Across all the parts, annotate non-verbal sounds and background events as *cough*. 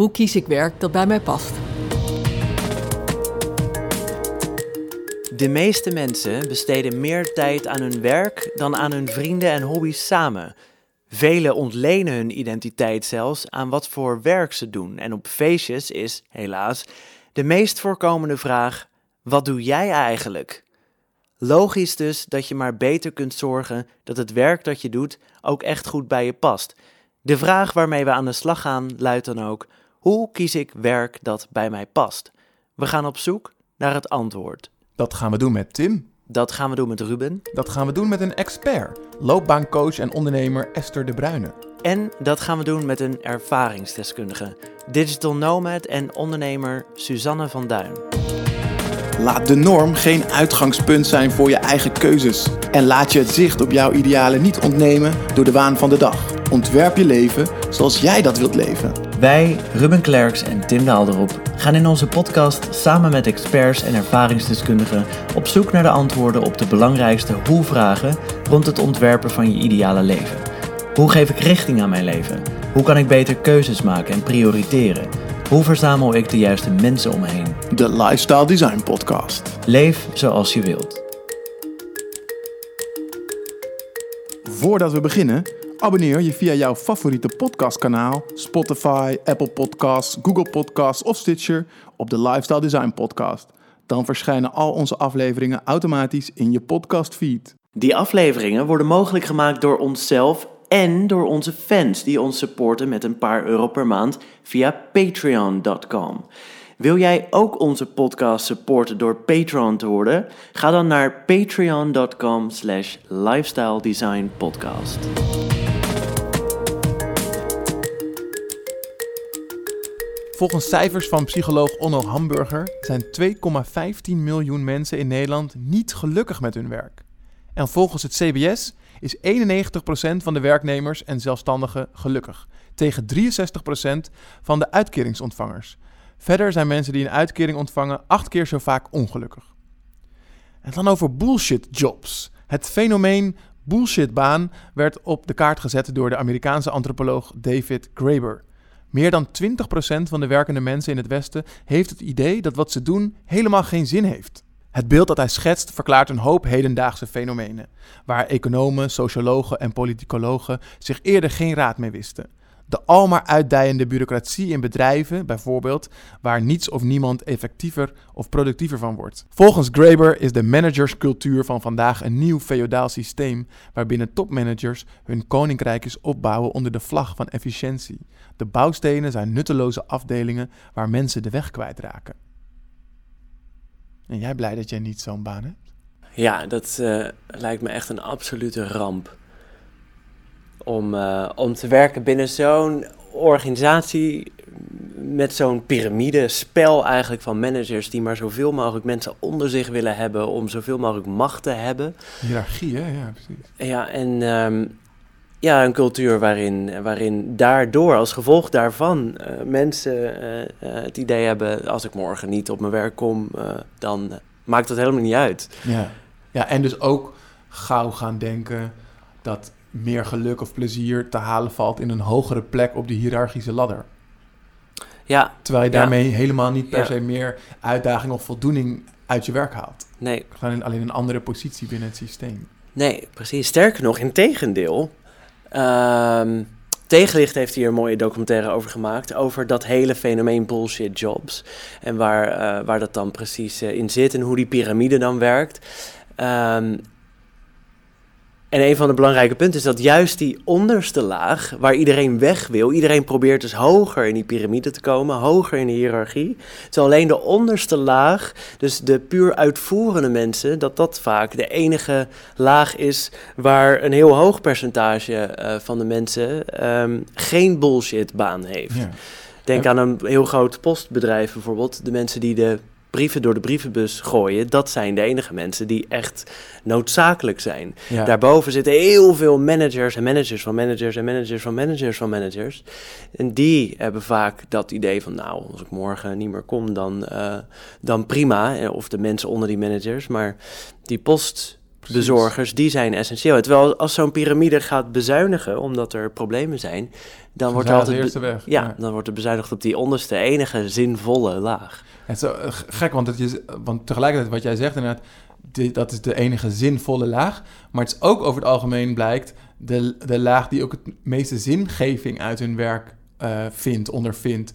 Hoe kies ik werk dat bij mij past? De meeste mensen besteden meer tijd aan hun werk dan aan hun vrienden en hobby's samen. Velen ontlenen hun identiteit zelfs aan wat voor werk ze doen. En op feestjes is, helaas, de meest voorkomende vraag: wat doe jij eigenlijk? Logisch dus dat je maar beter kunt zorgen dat het werk dat je doet ook echt goed bij je past. De vraag waarmee we aan de slag gaan luidt dan ook: hoe kies ik werk dat bij mij past? We gaan op zoek naar het antwoord. Dat gaan we doen met Tim. Dat gaan we doen met Ruben. Dat gaan we doen met een expert, loopbaancoach en ondernemer Esther de Bruyne. En dat gaan we doen met een ervaringsdeskundige, digital nomad en ondernemer Suzanne van Duin. Laat de norm geen uitgangspunt zijn voor je eigen keuzes. En laat je het zicht op jouw idealen niet ontnemen door de waan van de dag. Ontwerp je leven zoals jij dat wilt leven. Wij, Ruben Klerks en Tim Daalderop, gaan in onze podcast samen met experts en ervaringsdeskundigen op zoek naar de antwoorden op de belangrijkste hoe-vragen rond het ontwerpen van je ideale leven. Hoe geef ik richting aan mijn leven? Hoe kan ik beter keuzes maken en prioriteren? Hoe verzamel ik de juiste mensen om me heen? De Lifestyle Design Podcast. Leef zoals je wilt. Voordat we beginnen, abonneer je via jouw favoriete podcastkanaal, Spotify, Apple Podcasts, Google Podcasts of Stitcher op de Lifestyle Design Podcast. Dan verschijnen al onze afleveringen automatisch in je podcastfeed. Die afleveringen worden mogelijk gemaakt door onszelf en door onze fans die ons supporten met een paar euro per maand via patreon.com. Wil jij ook onze podcast supporten door Patreon te worden? Ga dan naar patreon.com slash lifestyle Volgens cijfers van psycholoog Onno Hamburger zijn 2,15 miljoen mensen in Nederland niet gelukkig met hun werk. En volgens het CBS is 91% van de werknemers en zelfstandigen gelukkig, tegen 63% van de uitkeringsontvangers. Verder zijn mensen die een uitkering ontvangen acht keer zo vaak ongelukkig. En dan over bullshit jobs. Het fenomeen bullshitbaan werd op de kaart gezet door de Amerikaanse antropoloog David Graeber. Meer dan 20% van de werkende mensen in het Westen heeft het idee dat wat ze doen helemaal geen zin heeft. Het beeld dat hij schetst verklaart een hoop hedendaagse fenomenen, waar economen, sociologen en politicologen zich eerder geen raad mee wisten. De almaar uitdijende bureaucratie in bedrijven, bijvoorbeeld, waar niets of niemand effectiever of productiever van wordt. Volgens Graeber is de managerscultuur van vandaag een nieuw feodaal systeem waarbinnen topmanagers hun koninkrijkjes opbouwen onder de vlag van efficiëntie. De bouwstenen zijn nutteloze afdelingen waar mensen de weg kwijtraken. En jij blij dat jij niet zo'n baan hebt? Ja, dat uh, lijkt me echt een absolute ramp. Om, uh, om te werken binnen zo'n organisatie met zo'n piramidespel eigenlijk van managers die maar zoveel mogelijk mensen onder zich willen hebben om zoveel mogelijk macht te hebben. Hiërarchie, hè? Ja, precies. Ja, en um, ja, een cultuur waarin, waarin daardoor, als gevolg daarvan, uh, mensen uh, uh, het idee hebben: als ik morgen niet op mijn werk kom, dan maakt dat helemaal niet uit. Ja. ja, en dus ook gauw gaan denken dat meer geluk of plezier te halen valt in een hogere plek op de hiërarchische ladder. Ja. Terwijl je daarmee ja. helemaal niet per ja. se meer uitdaging of voldoening uit je werk haalt. Nee. Gewoon alleen een andere positie binnen het systeem. Nee, precies. Sterker nog, in tegendeel. Um, Tegenlicht heeft hier een mooie documentaire over gemaakt. Over dat hele fenomeen bullshit jobs. En waar, uh, waar dat dan precies uh, in zit en hoe die piramide dan werkt. Um, en een van de belangrijke punten is dat juist die onderste laag, waar iedereen weg wil, iedereen probeert dus hoger in die piramide te komen, hoger in de hiërarchie. Terwijl alleen de onderste laag, dus de puur uitvoerende mensen, dat dat vaak de enige laag is waar een heel hoog percentage uh, van de mensen um, geen bullshitbaan heeft. Ja. Denk aan een heel groot postbedrijf bijvoorbeeld. De mensen die de brieven door de brievenbus gooien, dat zijn de enige mensen die echt noodzakelijk zijn. Ja. Daarboven zitten heel veel managers en managers van managers en managers van managers van managers. En die hebben vaak dat idee van, nou, als ik morgen niet meer kom, dan, uh, dan prima. Of de mensen onder die managers. Maar die post Precies. bezorgers, die zijn essentieel. Terwijl als zo'n piramide gaat bezuinigen, omdat er problemen zijn, dan wordt er altijd... de be- eerste weg. ja, dan wordt er bezuinigd op die onderste, enige zinvolle laag. Het is zo eh, gek, want, het is, want tegelijkertijd wat jij zegt inderdaad, dat is de enige zinvolle laag. Maar het is ook over het algemeen blijkt de, de laag die ook het meeste zingeving uit hun werk eh, vindt, ondervindt.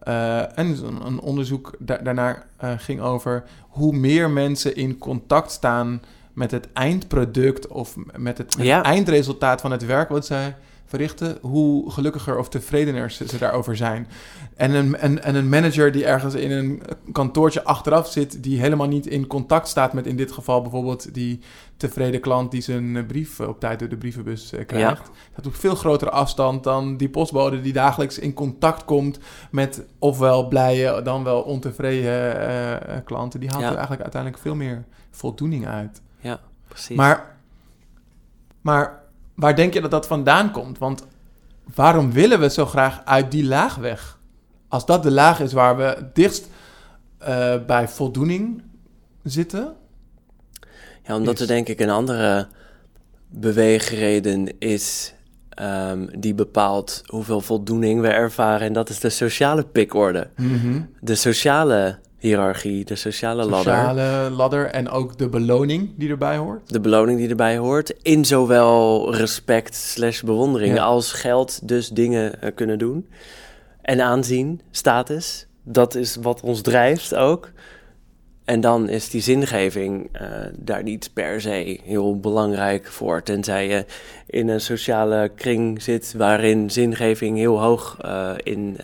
Eh, en een, een onderzoek da- daarnaar eh, ging over hoe meer mensen in contact staan met het eindproduct of met het, met Ja. het eindresultaat van het werk wat zij verrichten, hoe gelukkiger of tevredener ze, ze daarover zijn. En een, en, en een manager die ergens in een kantoortje achteraf zit, die helemaal niet in contact staat met in dit geval bijvoorbeeld die tevreden klant die zijn eh, brief op tijd door de brievenbus eh, krijgt. Dat doet veel grotere afstand dan die postbode die dagelijks in contact komt met ofwel blije dan wel ontevreden eh, eh, klanten. Die haalt Ja. er eigenlijk uiteindelijk veel meer voldoening uit. Ja, precies. Maar, maar waar denk je dat dat vandaan komt? Want waarom willen we zo graag uit die laag weg? Als dat de laag is waar we het dichtst eh, bij voldoening zitten. Ja, omdat is- er denk ik een andere beweegreden is ehm, die bepaalt hoeveel voldoening we ervaren. En dat is de sociale pikorde. De sociale hiërarchie, de sociale ladder. Sociale ladder en ook de beloning die erbij hoort. De beloning die erbij hoort. In zowel respect slash bewondering Ja. als geld dus dingen eh, kunnen doen. En aanzien, status. Dat is wat ons drijft ook. En dan is die zingeving eh, daar niet per se heel belangrijk voor. Tenzij je in een sociale kring zit waarin zingeving heel hoog eh, in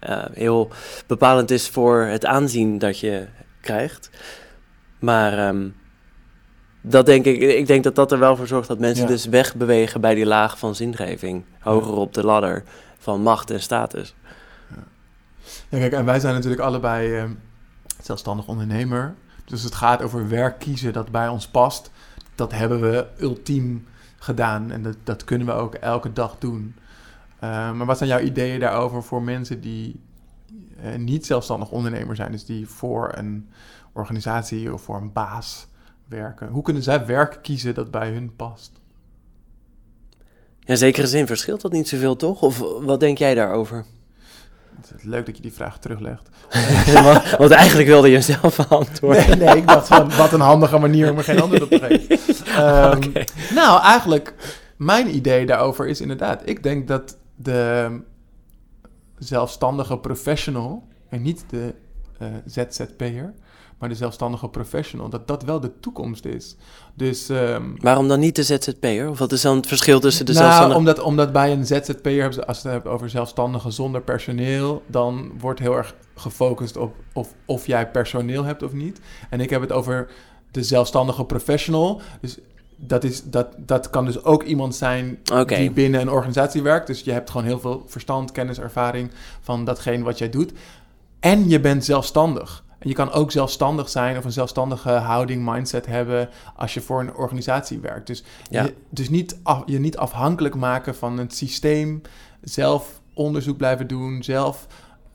eh, heel bepalend is voor het aanzien dat je krijgt. Maar ehm, dat denk ik, ik denk dat dat er wel voor zorgt dat mensen Ja. dus wegbewegen bij die laag van zingeving. Hoger op de ladder van macht en status. Ja, kijk, en wij zijn natuurlijk allebei eh, zelfstandig ondernemer. Dus het gaat over werk kiezen dat bij ons past. Dat hebben we ultiem gedaan en dat, dat kunnen we ook elke dag doen. Eh, maar wat zijn jouw ideeën daarover voor mensen die eh, niet zelfstandig ondernemer zijn, dus die voor een organisatie of voor een baas werken? Hoe kunnen zij werk kiezen dat bij hun past? In zekere zin verschilt dat niet zoveel, toch? Of wat denk jij daarover? Het is leuk dat je die vraag teruglegt. *laughs* want, eigenlijk wilde je zelf beantwoorden. Nee, nee, ik dacht van wat een handige manier om er geen antwoord op te geven. *laughs* Ehm. Nou, eigenlijk, mijn idee daarover is inderdaad, ik denk dat de zelfstandige professional, en niet de eh, ZZP'er, maar de zelfstandige professional, dat dat wel de toekomst is. Dus ehm, Waarom dan niet de ZZP'er? Of wat is dan het verschil tussen de nou, zelfstandige... omdat, omdat bij een ZZP'er, als ze het hebben over zelfstandigen zonder personeel, dan wordt heel erg gefocust op of, of jij personeel hebt of niet. En ik heb het over de zelfstandige professional. Dus dat, is, dat, dat kan dus ook iemand zijn die binnen een organisatie werkt. Dus je hebt gewoon heel veel verstand, kennis, ervaring van datgene wat jij doet. En je bent zelfstandig. En je kan ook zelfstandig zijn of een zelfstandige houding, mindset hebben als je voor een organisatie werkt. Dus, Ja. je, dus niet af- je niet afhankelijk maken van het systeem, zelf onderzoek blijven doen, zelf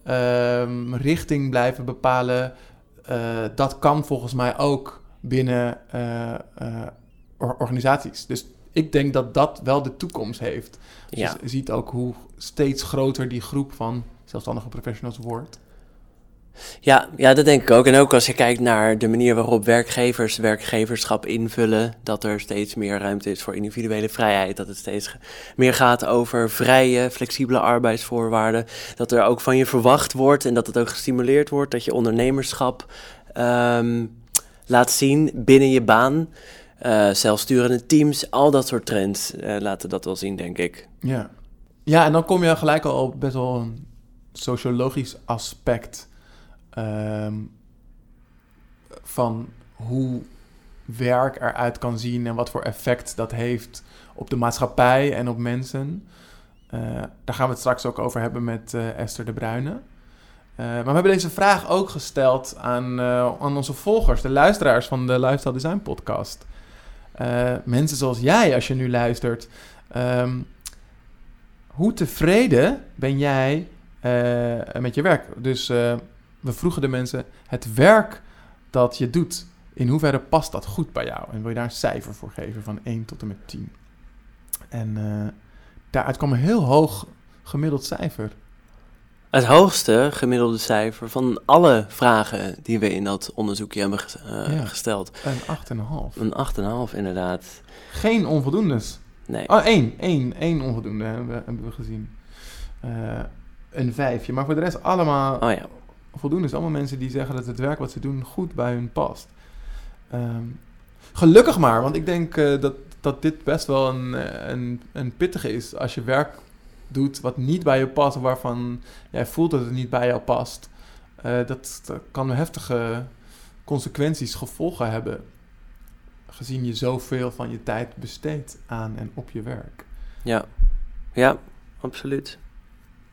ehm, richting blijven bepalen. Eh, dat kan volgens mij ook binnen eh, or- organisaties. Dus ik denk dat dat wel de toekomst heeft. Dus Ja. je ziet ook hoe steeds groter die groep van zelfstandige professionals wordt. Ja, ja, dat denk ik ook. En ook als je kijkt naar de manier waarop werkgevers werkgeverschap invullen, dat er steeds meer ruimte is voor individuele vrijheid, dat het steeds meer gaat over vrije, flexibele arbeidsvoorwaarden, dat er ook van je verwacht wordt en dat het ook gestimuleerd wordt, dat je ondernemerschap ehm, laat zien binnen je baan. Eh, zelfsturende teams, al dat soort trends eh, laten dat wel zien, denk ik. Ja. ja, en dan kom je gelijk al op best wel een sociologisch aspect ehm, van hoe werk eruit kan zien en wat voor effect dat heeft op de maatschappij en op mensen. Eh, daar gaan we het straks ook over hebben met Esther de Bruyne. Maar we hebben deze vraag ook gesteld aan, aan onze volgers, de luisteraars van de Lifestyle Design Podcast. Eh, mensen zoals jij, als je nu luistert. Ehm, hoe tevreden ben jij eh, met je werk? Dus eh, we vroegen de mensen: het werk dat je doet, In hoeverre past dat goed bij jou? En wil je daar een cijfer voor geven van 1 tot en met 10? En daaruit kwam een heel hoog gemiddeld cijfer. Het hoogste gemiddelde cijfer van alle vragen die we in dat onderzoekje hebben uh, ja, gesteld. Een 8,5. Een 8,5 inderdaad. Geen onvoldoendes. Nee. Oh, één. één, één onvoldoende hebben we, hebben we gezien. Uh, een vijfje. Maar voor de rest allemaal oh, ja. voldoende. allemaal mensen die zeggen dat het werk wat ze doen goed bij hun past. Um, gelukkig maar, want ik denk uh, dat, dat dit best wel een, een, een pittige is. Als je werk doet wat niet bij je past, waarvan jij voelt dat het niet bij jou past. Uh, dat, dat kan heftige consequenties, gevolgen hebben. Gezien je zoveel van je tijd besteedt aan en op je werk. Ja, ja, absoluut.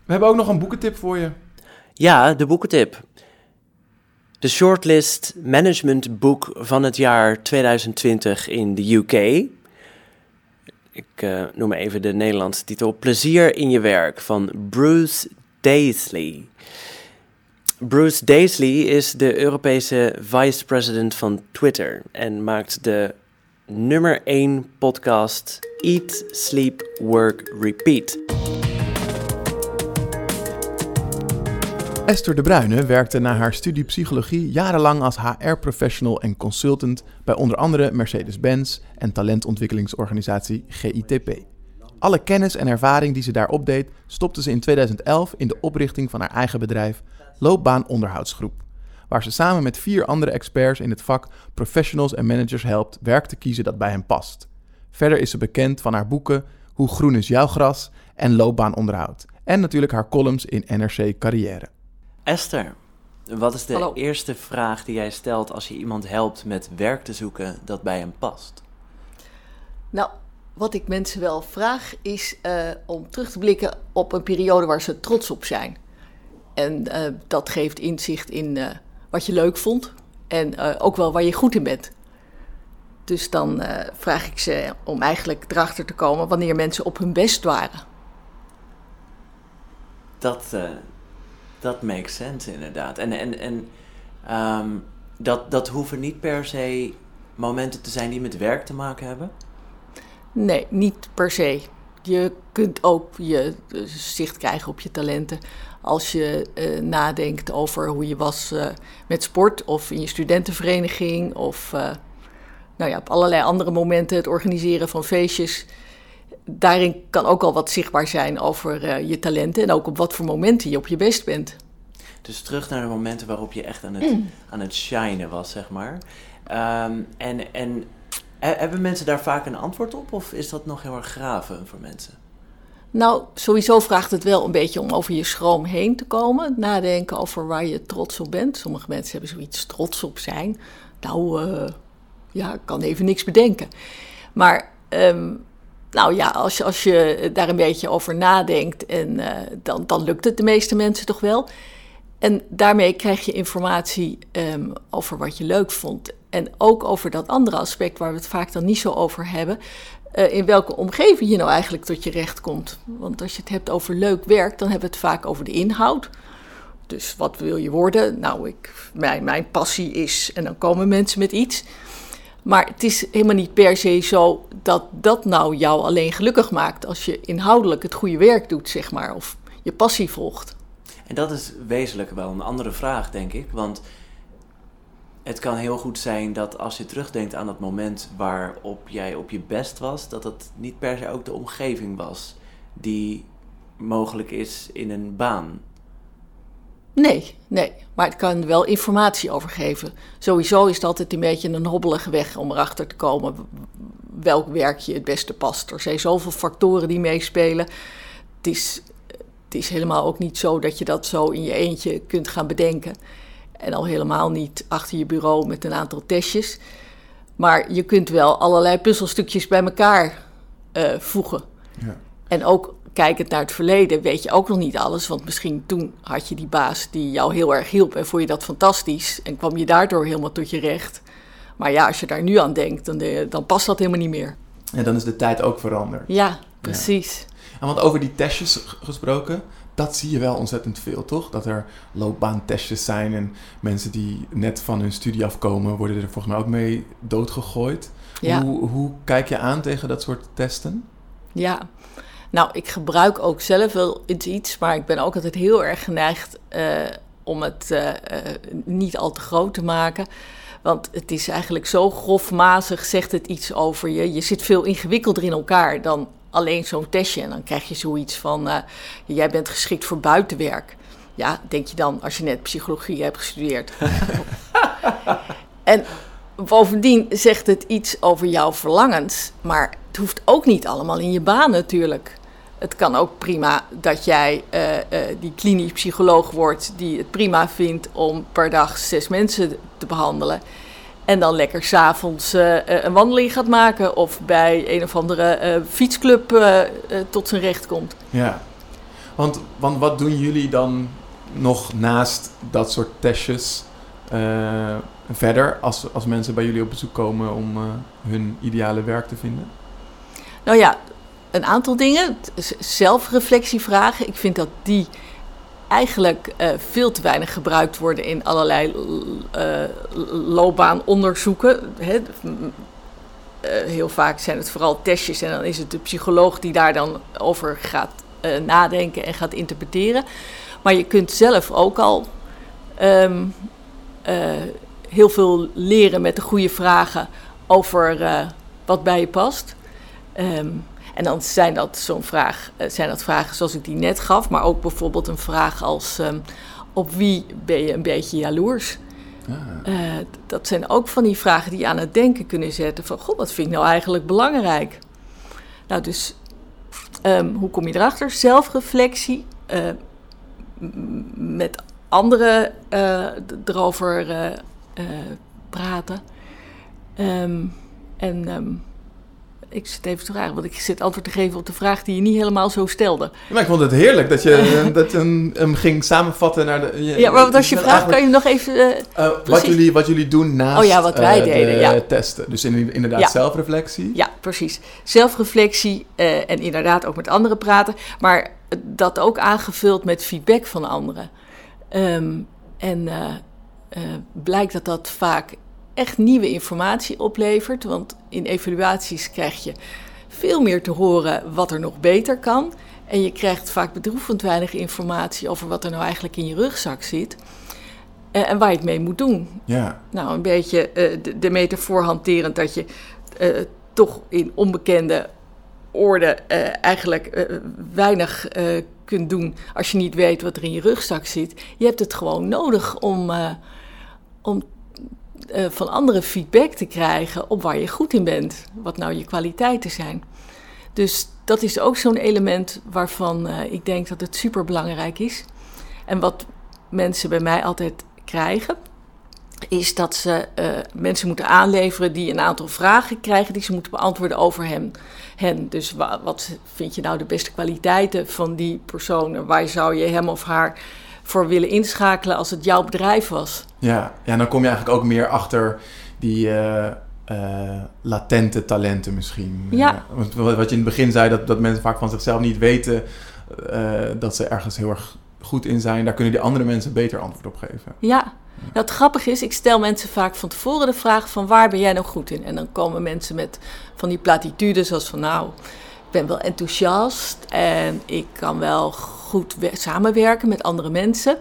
We hebben ook nog een boekentip voor je. Ja, de boekentip. De shortlist management boek van het jaar 2020 in de UK. Ik uh, noem even de Nederlandse titel. Plezier in je werk van Bruce Daisley. Bruce Daisley is de Europese vice-president van Twitter en maakt de nummer 1 podcast Eat, Sleep, Work, Repeat. Esther de Bruyne werkte na haar studie psychologie jarenlang als HR-professional en consultant bij onder andere Mercedes-Benz en talentontwikkelingsorganisatie GITP. Alle kennis en ervaring die ze daar opdeed, stopte ze in 2011 in de oprichting van haar eigen bedrijf Loopbaanonderhoudsgroep, waar ze samen met vier andere experts in het vak professionals en managers helpt werk te kiezen dat bij hen past. Verder is ze bekend van haar boeken Hoe groen is jouw gras en Loopbaanonderhoud en natuurlijk haar columns in NRC Carrière. Esther, wat is de eerste vraag die jij stelt als je iemand helpt met werk te zoeken dat bij hem past? Nou, wat ik mensen wel vraag is uh, om terug te blikken op een periode waar ze trots op zijn. En uh, dat geeft inzicht in uh, wat je leuk vond en ook wel waar je goed in bent. Dus dan vraag ik ze om eigenlijk erachter te komen wanneer mensen op hun best waren. Dat, dat makes sense inderdaad. En, en, en um, dat, dat hoeven niet per se momenten te zijn die met werk te maken hebben? Nee, niet per se. Je kunt ook je eh, zicht krijgen op je talenten als je uh, nadenkt over hoe je was uh, met sport of in je studentenvereniging of nou ja, op allerlei andere momenten het organiseren van feestjes. Daarin kan ook al wat zichtbaar zijn over je talenten en ook op wat voor momenten je op je best bent. Dus terug naar de momenten waarop je echt aan het, mm. aan het shinen was, zeg maar. Um, en, en hebben mensen daar vaak een antwoord op of is dat nog heel erg graven voor mensen? Nou, sowieso vraagt het wel een beetje om over je schroom heen te komen. Nadenken over waar je trots op bent. Sommige mensen hebben zoiets trots op zijn. Nou, uh, ja, ik kan even niks bedenken. Maar, um, nou ja, als je, als je daar een beetje over nadenkt, en, uh, dan, dan lukt het de meeste mensen toch wel. En daarmee krijg je informatie um, over wat je leuk vond. En ook over dat andere aspect waar we het vaak dan niet zo over hebben. Uh, in welke omgeving je nou eigenlijk tot je recht komt. Want als je het hebt over leuk werk, dan hebben we het vaak over de inhoud. Dus wat wil je worden? Nou, ik, mijn, mijn passie is. En dan komen mensen met iets. Maar het is helemaal niet per se zo dat dat nou jou alleen gelukkig maakt. Als je inhoudelijk het goede werk doet, zeg maar. Of je passie volgt. En dat is wezenlijk wel een andere vraag, denk ik. Want het kan heel goed zijn dat als je terugdenkt aan dat moment waarop jij op je best was, dat het niet per se ook de omgeving was die mogelijk is in een baan. Nee, nee, maar het kan wel informatie over geven. Sowieso is het altijd een beetje een hobbelige weg om erachter te komen welk werk je het beste past. Er zijn zoveel factoren die meespelen. Het is, het is helemaal ook niet zo dat je dat zo in je eentje kunt gaan bedenken. En al helemaal niet achter je bureau met een aantal testjes. Maar je kunt wel allerlei puzzelstukjes bij elkaar uh, voegen. Ja. En ook kijkend naar het verleden weet je ook nog niet alles. Want misschien toen had je die baas die jou heel erg hielp en vond je dat fantastisch. En kwam je daardoor helemaal tot je recht. Maar ja, als je daar nu aan denkt, dan, de, dan past dat helemaal niet meer. En dan is de tijd ook veranderd. Ja, precies. En want over die testjes gesproken, dat zie je wel ontzettend veel, toch? Dat er loopbaantestjes zijn en mensen die net van hun studie afkomen, worden er volgens mij ook mee doodgegooid. Ja. Hoe, hoe kijk je aan tegen dat soort testen? Ja, nou, ik gebruik ook zelf wel iets, maar ik ben ook altijd heel erg geneigd eh, om het eh, eh, niet al te groot te maken. Want het is eigenlijk zo grofmazig, zegt het iets over je. Je zit veel ingewikkelder in elkaar dan alleen zo'n testje. En dan krijg je zoiets van, jij bent geschikt voor buitenwerk. Ja, denk je dan, als je net psychologie hebt gestudeerd. en bovendien zegt het iets over jouw verlangens. Maar het hoeft ook niet allemaal in je baan natuurlijk. Het kan ook prima dat jij eh, eh, die klinisch psycholoog wordt... die het prima vindt om per dag zes mensen te behandelen... En dan lekker s'avonds uh, een wandeling gaat maken of bij een of andere fietsclub tot zijn recht komt. Ja, want, want wat doen jullie dan nog naast dat soort testjes verder als, als mensen bij jullie op bezoek komen om hun ideale werk te vinden? Nou ja, een aantal dingen. Zelfreflectievragen. Ik vind dat die eigenlijk uh, veel te weinig gebruikt worden in allerlei uh, loopbaanonderzoeken. Uh, heel vaak zijn het vooral testjes en dan is het de psycholoog die daar dan over gaat nadenken en gaat interpreteren. Maar je kunt zelf ook al um, heel veel leren met de goede vragen over wat bij je past. Um, en dan zijn dat zo'n vraag, zijn dat vragen zoals ik die net gaf, maar ook bijvoorbeeld een vraag als um, op wie ben je een beetje jaloers? Ah. Uh, dat zijn ook van die vragen die je aan het denken kunnen zetten van, goh, wat vind ik nou eigenlijk belangrijk? Nou, dus um, hoe kom je erachter? Zelfreflectie, uh, met anderen uh, erover praten. Um, en ik zit even te vragen, want ik zit antwoord te geven op de vraag die je niet helemaal zo stelde. Maar ik vond het heerlijk dat je, dat je hem ging samenvatten naar de... Je, ja, maar als je vraagt, kan je nog even... Uh, uh, wat, jullie, wat jullie doen naast oh, ja, wat wij uh, deden, ja. testen. Dus in, inderdaad ja. zelfreflectie. Ja, precies. Zelfreflectie en inderdaad ook met anderen praten. Maar dat ook aangevuld met feedback van anderen. Um, en blijkt dat dat vaak echt nieuwe informatie oplevert. Want in evaluaties krijg je veel meer te horen wat er nog beter kan. En je krijgt vaak bedroevend weinig informatie over wat er nou eigenlijk in je rugzak zit. Uh, en waar je het mee moet doen. Ja. Nou, een beetje uh, de, de, metafoor hanterend dat je uh, toch in onbekende orde eigenlijk weinig kunt doen als je niet weet wat er in je rugzak zit. Je hebt het gewoon nodig om, om uh, van anderen feedback te krijgen op waar je goed in bent. Wat nou je kwaliteiten zijn. Dus dat is ook zo'n element waarvan uh, ik denk dat het super belangrijk is. En wat mensen bij mij altijd krijgen, is dat ze uh, mensen moeten aanleveren die een aantal vragen krijgen die ze moeten beantwoorden over hem, hen. Dus wa wat vind je nou de beste kwaliteiten van die persoon? Waar zou je hem of haar voor willen inschakelen als het jouw bedrijf was. Ja, ja dan kom je eigenlijk ook meer achter die uh, uh, latente talenten misschien. Ja. Want wat je in het begin zei, dat, dat mensen vaak van zichzelf niet weten dat ze ergens heel erg goed in zijn. Daar kunnen die andere mensen beter antwoord op geven. Ja. Nou, het grappige is, ik stel mensen vaak van tevoren de vraag van waar ben jij nou goed in? En dan komen mensen met van die platitudes zoals van nou, ben wel enthousiast en ik kan wel goed samenwerken met andere mensen.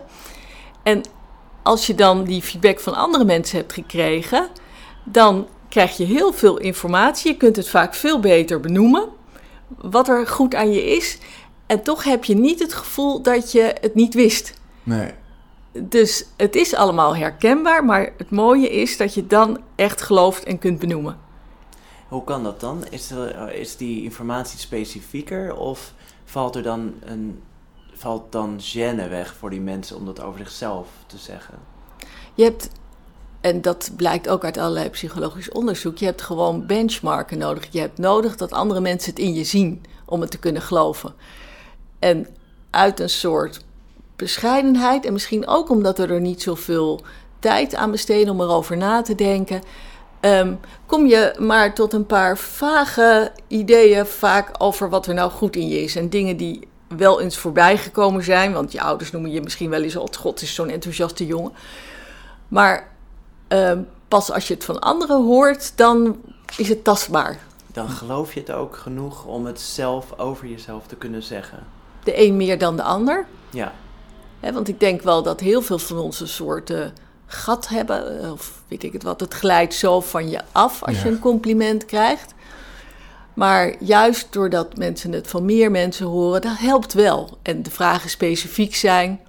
En als je dan die feedback van andere mensen hebt gekregen, dan krijg je heel veel informatie. Je kunt het vaak veel beter benoemen, wat er goed aan je is. En toch heb je niet het gevoel dat je het niet wist. Nee. Dus het is allemaal herkenbaar, maar het mooie is dat je dan echt gelooft en kunt benoemen. Hoe kan dat dan? Is, er, is die informatie specifieker of valt er dan een valt dan gêne weg voor die mensen om dat over zichzelf te zeggen? Je hebt, en dat blijkt ook uit allerlei psychologisch onderzoek, je hebt gewoon benchmarken nodig. Je hebt nodig dat andere mensen het in je zien om het te kunnen geloven. En uit een soort bescheidenheid, en misschien ook omdat we er niet zoveel tijd aan besteden om erover na te denken, um, kom je maar tot een paar vage ideeën vaak over wat er nou goed in je is. En dingen die wel eens voorbij gekomen zijn. Want je ouders noemen je misschien wel eens als God is zo'n enthousiaste jongen. Maar ehm, pas als je het van anderen hoort, dan is het tastbaar. Dan geloof je het ook genoeg om het zelf over jezelf te kunnen zeggen. De een meer dan de ander. Ja, want ik denk wel dat heel veel van ons een soort eh, gat hebben. eh, Of weet ik het wat. Het glijdt zo van je af als Ja. je een compliment krijgt. Maar juist doordat mensen het van meer mensen horen, dat helpt wel. En de vragen specifiek zijn,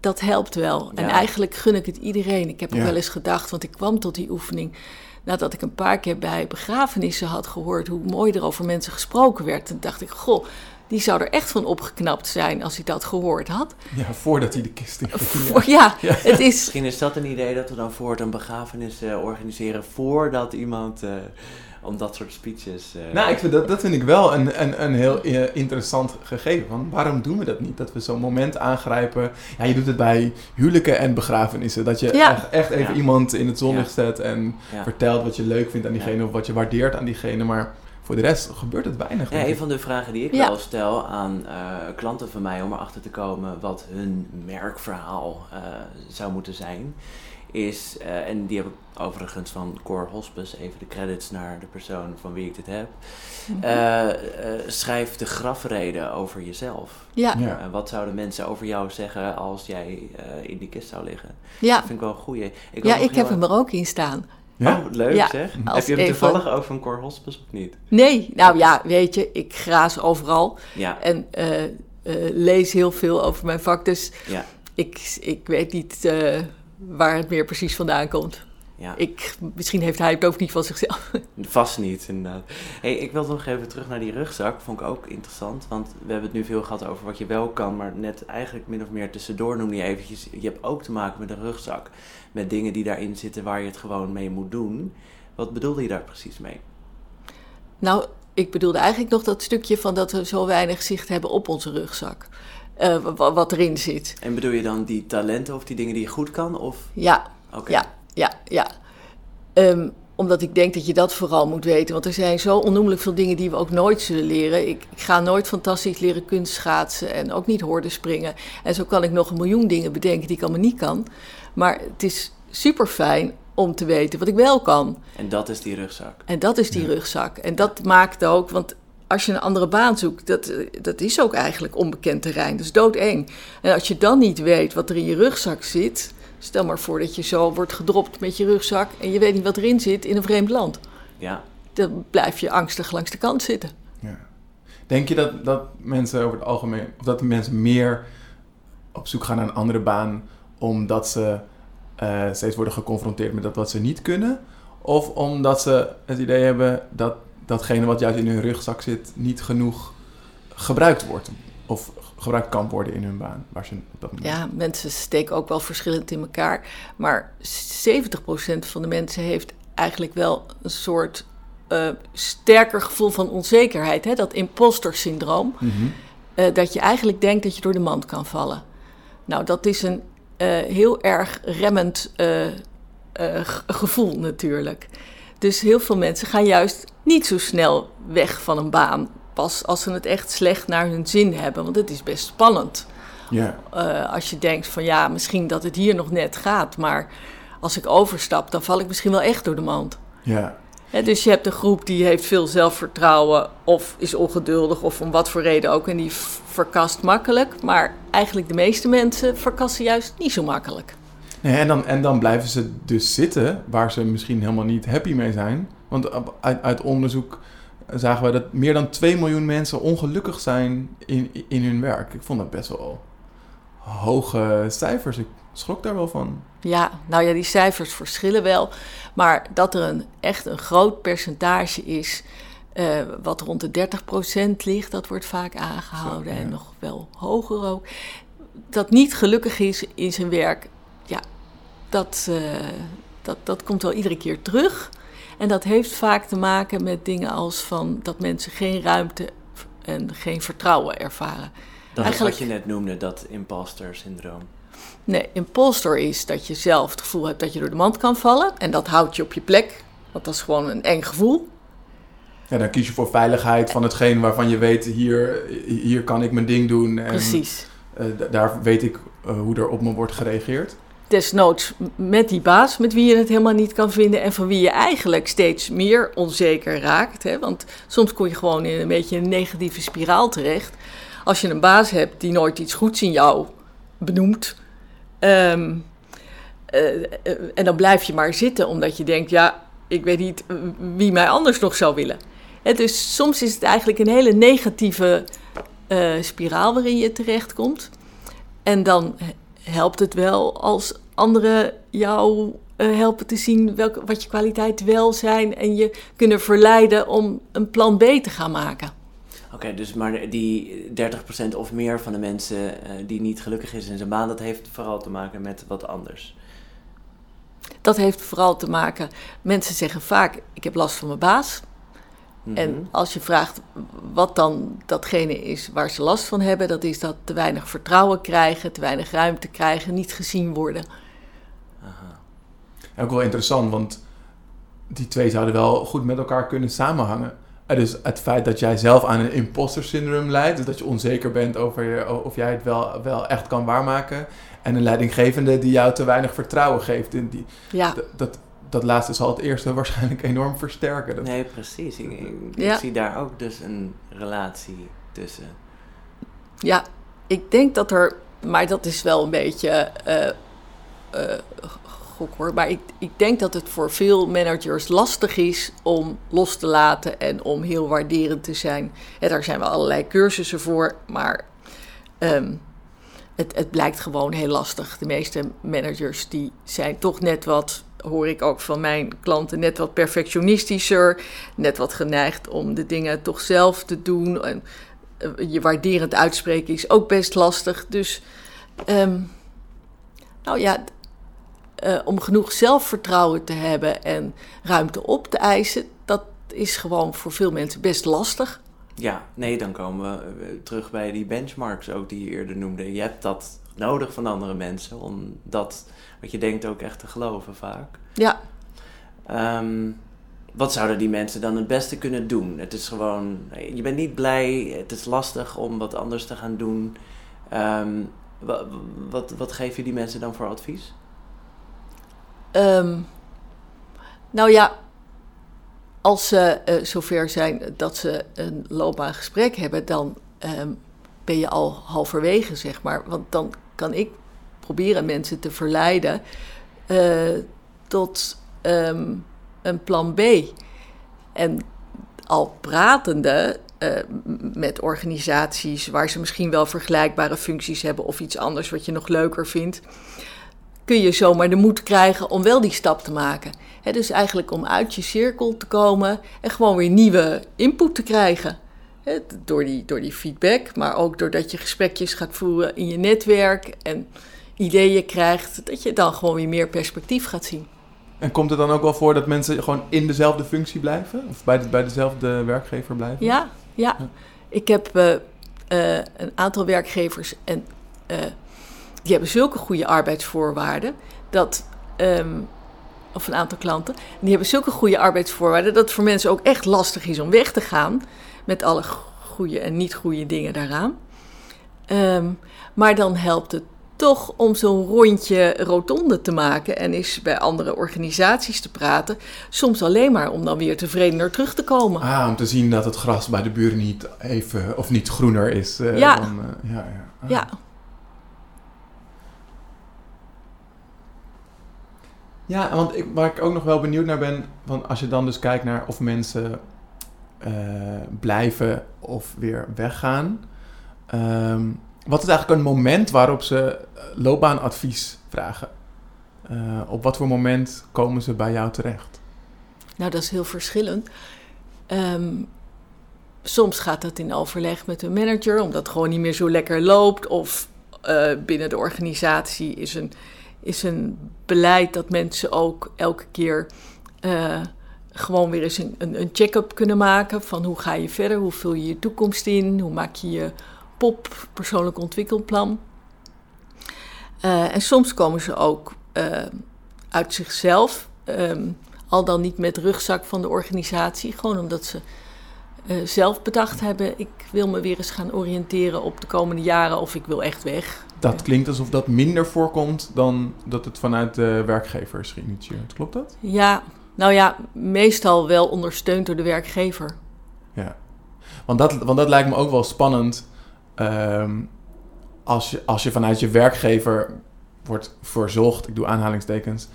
dat helpt wel. En eigenlijk gun ik het iedereen. Ik heb ook Ja. wel eens gedacht, want ik kwam tot die oefening nadat ik een paar keer bij begrafenissen had gehoord hoe mooi er over mensen gesproken werd. Toen dacht ik, goh, die zou er echt van opgeknapt zijn als hij dat gehoord had. Ja, voordat hij de kist in Ja, het is. misschien is dat een idee dat we dan voor het een begrafenis eh, organiseren voordat iemand eh, om dat soort speeches. eh, Nou, ik vind dat, dat vind ik wel een, een, een heel interessant gegeven. Want waarom doen we dat niet? Dat we zo'n moment aangrijpen. Ja, je doet het bij huwelijken en begrafenissen. Dat je Ja. echt, echt even Ja. iemand in het zonlicht Ja. zet en ja. vertelt wat je leuk vindt aan diegene of wat je waardeert aan diegene. Maar voor de rest gebeurt het weinig. Ja, een van de vragen die ik Ja. wel stel aan eh, klanten van mij om erachter te komen wat hun merkverhaal eh, zou moeten zijn, is, eh, en die heb ik overigens van Core Hospice, even de credits naar de persoon van wie ik dit heb, eh, eh, schrijf de grafreden over jezelf. Ja, wat zouden mensen over jou zeggen als jij eh, in die kist zou liggen? ja. Dat vind ik wel een goeie. Ik wil ja ik heb hem er ook in staan. Ja? Oh, wat leuk Ja, zeg. als Heb je hem toevallig over een Core Hospice of niet? Nee, nou ja, weet je, ik graas overal Ja, en eh, eh, lees heel veel over mijn vak. Dus ja, ik, ik weet niet eh, waar het meer precies vandaan komt. Ja. Ik, misschien heeft hij het ook niet van zichzelf. Vast niet, inderdaad. Hey, ik wil nog even terug naar die rugzak. Vond ik ook interessant. Want we hebben het nu veel gehad over wat je wel kan. Maar net eigenlijk min of meer tussendoor noemde je eventjes... Je hebt ook te maken met een rugzak. Met dingen die daarin zitten waar je het gewoon mee moet doen. Wat bedoelde je daar precies mee? Nou, ik bedoelde eigenlijk nog dat stukje van dat we zo weinig zicht hebben op onze rugzak. Eh, wa- wat erin zit. En bedoel je dan die talenten of die dingen die je goed kan? Of... Ja, Oké. Ja, ja, ja. Ehm, omdat ik denk dat je dat vooral moet weten. Want er zijn zo onnoemelijk veel dingen die we ook nooit zullen leren. Ik, ik ga nooit fantastisch leren kunstschaatsen en ook niet horden springen. En zo kan ik nog een miljoen dingen bedenken die ik allemaal niet kan. Maar het is super fijn om te weten wat ik wel kan. En dat is die rugzak. En dat is die rugzak. En dat maakt ook, want als je een andere baan zoekt, dat, dat is ook eigenlijk onbekend terrein. Dat is doodeng. En als je dan niet weet wat er in je rugzak zit, stel maar voor dat je zo wordt gedropt met je rugzak en je weet niet wat erin zit in een vreemd land. Ja. Dan blijf je angstig langs de kant zitten. Ja. Denk je dat, dat mensen over het algemeen, of dat mensen meer op zoek gaan naar een andere baan omdat ze eh, steeds worden geconfronteerd met dat wat ze niet kunnen? Of omdat ze het idee hebben dat datgene wat juist in hun rugzak zit niet genoeg gebruikt wordt? Of gebruikt kan worden in hun baan? Waar ze op dat moment... Ja, mensen steken ook wel verschillend in elkaar. Maar 70% van de mensen heeft eigenlijk wel een soort eh, sterker gevoel van onzekerheid. Hè? Dat imposter syndroom. Mhm. eh, dat je eigenlijk denkt dat je door de mand kan vallen. Nou, dat is een eh, heel erg remmend gevoel natuurlijk. Dus heel veel mensen gaan juist niet zo snel weg van een baan. Pas als ze het echt slecht naar hun zin hebben. Want het is best spannend. Ja. Eh, als je denkt van ja, misschien dat het hier nog net gaat. Maar als ik overstap, dan val ik misschien wel echt door de mand. Ja. Dus je hebt een groep die heeft veel zelfvertrouwen of is ongeduldig of om wat voor reden ook. En die verkast makkelijk. Maar eigenlijk de meeste mensen verkassen juist niet zo makkelijk. Nee, en, dan, en dan blijven ze dus zitten waar ze misschien helemaal niet happy mee zijn. Want uit onderzoek zagen we dat meer dan 2 miljoen mensen ongelukkig zijn in, in hun werk. Ik vond dat best wel hoge cijfers. Ik schrok daar wel van. Ja, nou ja, die cijfers verschillen wel. Maar dat er een, echt een groot percentage is eh, wat rond de 30% ligt, dat wordt vaak aangehouden. Zo, ja. En nog wel hoger ook. Dat niet gelukkig is in zijn werk, ja, dat, eh, dat, dat komt wel iedere keer terug. En dat heeft vaak te maken met dingen als van dat mensen geen ruimte en geen vertrouwen ervaren. Dat Eigenlijk- is wat je net noemde, dat imposter syndroom. Nee, imposter is dat je zelf het gevoel hebt dat je door de mand kan vallen. En dat houdt je op je plek, want dat is gewoon een eng gevoel. Ja, dan kies je voor veiligheid van hetgeen waarvan je weet, hier, hier kan ik mijn ding doen. En, Precies. eh, daar weet ik eh, hoe er op me wordt gereageerd. Desnoods met die baas met wie je het helemaal niet kan vinden en van wie je eigenlijk steeds meer onzeker raakt. Hè? Want soms kom je gewoon in een beetje een negatieve spiraal terecht. Als je een baas hebt die nooit iets goeds in jou benoemt. ehm, eh, eh, en dan blijf je maar zitten omdat je denkt, ja, ik weet niet wie mij anders nog zou willen. Dus soms is het eigenlijk een hele negatieve eh, spiraal waarin je terechtkomt. En dan helpt het wel als anderen jou eh, helpen te zien welke, wat je kwaliteiten wel zijn en je kunnen verleiden om een plan B te gaan maken. Oké, dus maar die 30% of meer van de mensen eh, die niet gelukkig is in zijn baan, dat heeft vooral te maken met wat anders. Dat heeft vooral te maken, mensen zeggen vaak, ik heb last van mijn baas. Mhm. En als je vraagt wat dan datgene is waar ze last van hebben, dat is dat te weinig vertrouwen krijgen, te weinig ruimte krijgen, niet gezien worden. Ook wel interessant, want die twee zouden wel goed met elkaar kunnen samenhangen. Eh, Dus het feit dat jij zelf aan een imposter syndroom lijdt, dus dat je onzeker bent over je, of jij het wel, wel echt kan waarmaken. En een leidinggevende die jou te weinig vertrouwen geeft. In die, Ja, dat, dat, laatste zal het eerste *laughs* waarschijnlijk enorm versterken. Dat- Nee, precies. Ik, ik, ik Ja. zie daar ook dus een relatie tussen. Ja, ik denk dat er, maar dat is wel een beetje eh eh, hoor, maar ik, ik denk dat het voor veel managers lastig is om los te laten en om heel waarderend te zijn. En daar zijn wel allerlei cursussen voor, maar ehm, het, het blijkt gewoon heel lastig. De meeste managers die zijn toch net wat, hoor ik ook van mijn klanten, net wat perfectionistischer, net wat geneigd om de dingen toch zelf te doen. En, eh, je waarderend uitspreken is ook best lastig. Dus, ehm, nou ja, eh, om genoeg zelfvertrouwen te hebben en ruimte op te eisen, dat is gewoon voor veel mensen best lastig. Ja, nee, dan komen we eh, terug bij die benchmarks ook die je eerder noemde. Je hebt dat nodig van andere mensen om dat wat je denkt ook echt te geloven vaak. Ja, Ehm, wat zouden die mensen dan het beste kunnen doen? Het is gewoon, je bent niet blij, het is lastig om wat anders te gaan doen. Ehm, wat, wat, wat geef je die mensen dan voor advies? Ehm, nou ja, als ze eh, zover zijn dat ze een loopbaangesprek hebben, dan ehm, ben je al halverwege, zeg maar. Want dan kan ik proberen mensen te verleiden eh, tot ehm, een plan B. En al pratende m- met organisaties waar ze misschien wel vergelijkbare functies hebben of iets anders wat je nog leuker vindt, kun je zomaar de moed krijgen om wel die stap te maken. Dus eigenlijk om uit je cirkel te komen en gewoon weer nieuwe input te krijgen. Door, die, door die feedback, maar ook doordat je gesprekjes gaat voeren in je netwerk en ideeën krijgt, dat je dan gewoon weer meer perspectief gaat zien. En komt het dan ook wel voor dat mensen gewoon in dezelfde functie blijven? Of bij, de, bij dezelfde werkgever blijven? Ja, ja. Ja. Ik heb eh, eh, een aantal werkgevers en eh, die hebben zulke goede arbeidsvoorwaarden dat. ehm, of een aantal klanten. En die hebben zulke goede arbeidsvoorwaarden dat het voor mensen ook echt lastig is om weg te gaan. Met alle goede en niet goede dingen daaraan. Ehm, maar dan helpt het toch om zo'n rondje rotonde te maken en eens bij andere organisaties te praten. Soms alleen maar om dan weer tevredener terug te komen. Ah, om te zien dat het gras bij de buren niet even of niet groener is. eh, Ja. Dan, eh, ja, ja. Ah. Ja, Ja, want ik, waar ik ook nog wel benieuwd naar ben, van als je dan dus kijkt naar of mensen eh, blijven of weer weggaan. ehm, wat is eigenlijk een moment waarop ze eh, loopbaanadvies vragen? Eh, op wat voor moment komen ze bij jou terecht? Nou, dat is heel verschillend. Ehm, soms gaat dat in overleg met een manager, omdat het gewoon niet meer zo lekker loopt. Of binnen de organisatie is een, is een beleid dat mensen ook elke keer eh, gewoon weer eens een, een, check-up kunnen maken. Van hoe ga je verder, hoe vul je je toekomst in, hoe maak je je POP, persoonlijk ontwikkelplan. Eh, en soms komen ze ook eh, uit zichzelf. ehm, al dan niet met rugzak van de organisatie. Gewoon omdat ze eh, zelf bedacht hebben: ik wil me weer eens gaan oriënteren op de komende jaren of ik wil echt weg. Dat klinkt alsof dat minder voorkomt dan dat het vanuit de werkgever is geïnitieerd. Klopt dat? Ja, nou ja, meestal wel ondersteund door de werkgever. Ja, want dat, want dat lijkt me ook wel spannend. ehm, als, je, als je vanuit je werkgever wordt verzocht, ik doe aanhalingstekens,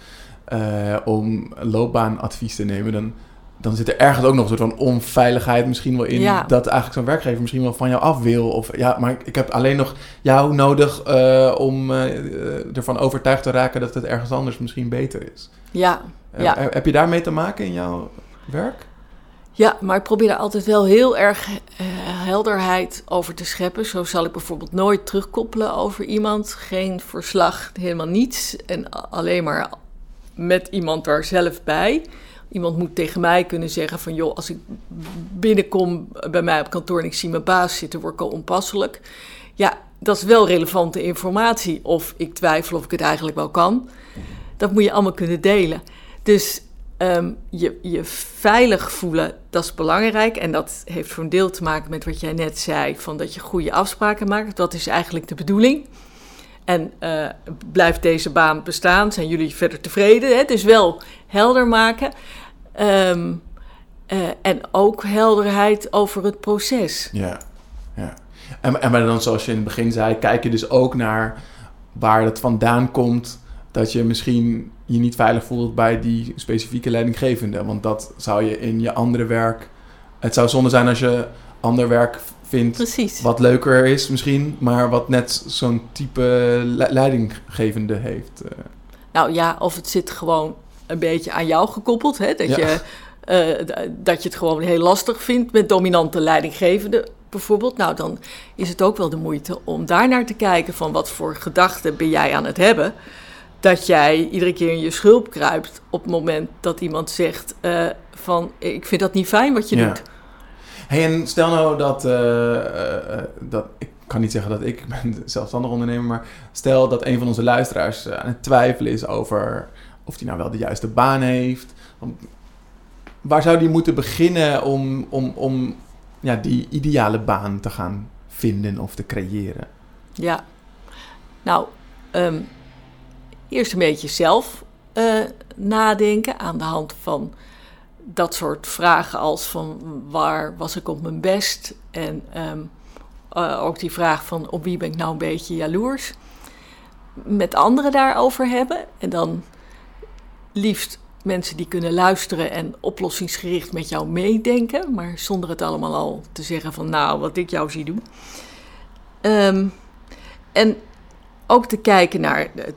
eh, om loopbaanadvies te nemen, dan, dan zit er ergens ook nog een soort van onveiligheid misschien wel in. Ja. Dat eigenlijk zo'n werkgever misschien wel van jou af wil. Of ja, maar ik, heb alleen nog jou nodig eh, om eh, eh, ervan overtuigd te raken dat het ergens anders misschien beter is. Ja, Ja. heb je daarmee te maken in jouw werk? Ja, maar ik probeer daar altijd wel heel erg helderheid over te scheppen. Zo zal ik bijvoorbeeld nooit terugkoppelen over iemand. Geen verslag, helemaal niets. En alleen maar met iemand daar zelf bij. Iemand moet tegen mij kunnen zeggen van... joh, als ik binnenkom bij mij op kantoor en ik zie mijn baas zitten... word ik al onpasselijk. Ja, dat is wel relevante informatie. Of ik twijfel of ik het eigenlijk wel kan. Dat moet je allemaal kunnen delen. Dus Ehm, je, je veilig voelen, dat is belangrijk. En dat heeft voor een deel te maken met wat jij net zei: van dat je goede afspraken maakt. Dat is eigenlijk de bedoeling. En eh, blijft deze baan bestaan? Zijn jullie verder tevreden? Hè? Dus wel helder maken. Ehm, eh, en ook helderheid over het proces. Ja, ja. En, en maar dan, zoals je in het begin zei, kijk je dus ook naar waar het vandaan komt dat je misschien je niet veilig voelt bij die specifieke leidinggevende. Want dat zou je in je andere werk. Het zou zonde zijn als je ander werk vindt Precies. wat leuker is misschien, maar wat net zo'n type le- leidinggevende heeft. eh. Nou ja, of het zit gewoon een beetje aan jou gekoppeld. Hè? Dat, Ja. je, eh, dat je het gewoon heel lastig vindt met dominante leidinggevende bijvoorbeeld. Nou, dan is het ook wel de moeite om daar naar te kijken van wat voor gedachten ben jij aan het hebben. Dat jij iedere keer in je schulp kruipt op het moment dat iemand zegt eh, van ik vind dat niet fijn wat je Ja. doet. Hey, en stel nou dat, eh, eh, eh, dat... Ik kan niet zeggen dat ik, *laughs* ben zelfstandig ondernemer... maar stel dat een van onze luisteraars aan het twijfelen is over... of hij nou wel de juiste baan heeft. Waar zou die moeten beginnen om, om, om ja, die ideale baan te gaan vinden of te creëren? Ja, nou, ehm, eerst een beetje zelf nadenken aan de hand van dat soort vragen als van waar was ik op mijn best en ehm, eh, ook die vraag van op wie ben ik nou een beetje jaloers. Met anderen daarover hebben en dan liefst mensen die kunnen luisteren en oplossingsgericht met jou meedenken, maar zonder het allemaal al te zeggen van nou wat ik jou zie doen. Ehm, en ook te kijken naar de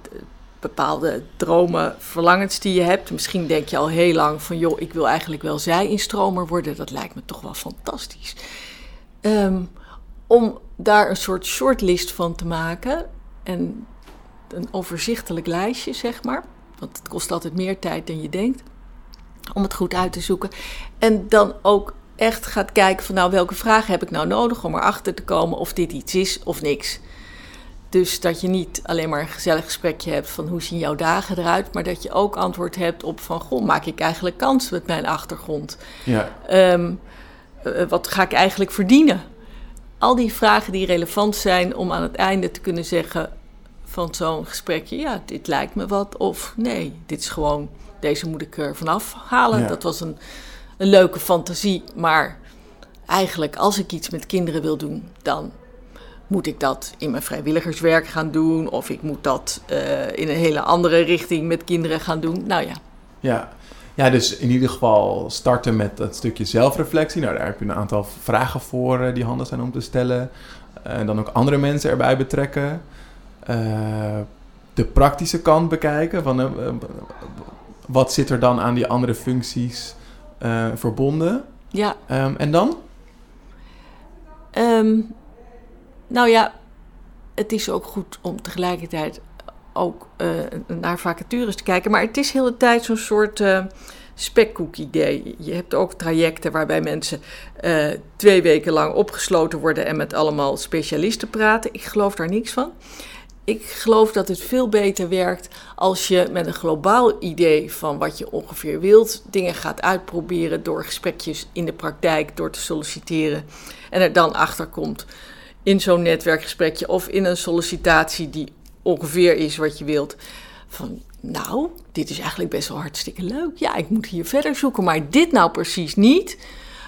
bepaalde dromen, verlangens die je hebt. Misschien denk je al heel lang van, joh, ik wil eigenlijk wel zij-instromer worden. Dat lijkt me toch wel fantastisch. Ehm, om daar een soort shortlist van te maken en een overzichtelijk lijstje, zeg maar. Want het kost altijd meer tijd dan je denkt om het goed uit te zoeken. En dan ook echt gaat kijken van nou welke vragen heb ik nou nodig om erachter te komen of dit iets is of niks. Dus dat je niet alleen maar een gezellig gesprekje hebt van hoe zien jouw dagen eruit, maar dat je ook antwoord hebt op van goh, maak ik eigenlijk kans met mijn achtergrond? Ja, Ehm, eh, wat ga ik eigenlijk verdienen? Al die vragen die relevant zijn om aan het einde te kunnen zeggen van zo'n gesprekje, ja, dit lijkt me wat, of nee, dit is gewoon, deze moet ik er vanaf halen. Ja. Dat was een, een leuke fantasie, maar eigenlijk als ik iets met kinderen wil doen, dan moet ik dat in mijn vrijwilligerswerk gaan doen, of ik moet dat eh, in een hele andere richting met kinderen gaan doen. Nou ja, ja. Ja, dus in ieder geval starten met dat stukje zelfreflectie. Nou, daar heb je een aantal vragen voor eh, die handig zijn om te stellen. En dan ook andere mensen erbij betrekken. Eh, de praktische kant bekijken. Van, eh, eh, wat zit er dan aan die andere functies eh, verbonden? ja, Ehm, en dan? Ehm, nou ja, het is ook goed om tegelijkertijd ook eh, naar vacatures te kijken. Maar het is heel de tijd zo'n soort eh spekkoek-idee. Je hebt ook trajecten waarbij mensen eh, twee weken lang opgesloten worden en met allemaal specialisten praten. Ik geloof daar niks van. ik geloof dat het veel beter werkt als je met een globaal idee van wat je ongeveer wilt, dingen gaat uitproberen door gesprekjes in de praktijk, door te solliciteren en er dan achter komt in zo'n netwerkgesprekje of in een sollicitatie die ongeveer is wat je wilt. Van nou, dit is eigenlijk best wel hartstikke leuk. Ja, ik moet hier verder zoeken, maar dit nou precies niet.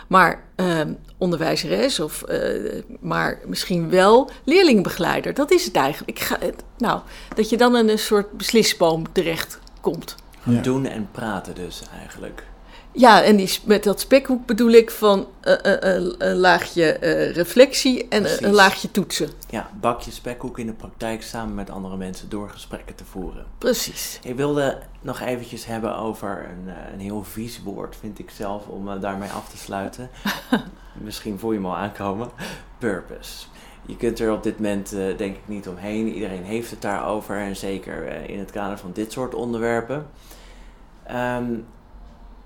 Maar uh, onderwijzeres of uh, maar misschien wel leerlingbegeleider. Dat is het eigenlijk. Ik ga, nou, dat je dan in een soort beslisboom terecht komt. Ja. Doen en praten dus eigenlijk. Ja, en die, met dat spekhoek bedoel ik van uh, een laagje reflectie en een laagje toetsen. Ja, bakje spekhoek in de praktijk samen met andere mensen door gesprekken te voeren. Precies. Ik wilde nog eventjes hebben over een, een heel vies woord, vind ik zelf, om daarmee af te sluiten. *laughs* Misschien voel je me al aankomen. Purpose. Je kunt er op dit moment denk ik niet omheen. Iedereen heeft het daarover en zeker in het kader van dit soort onderwerpen. Um,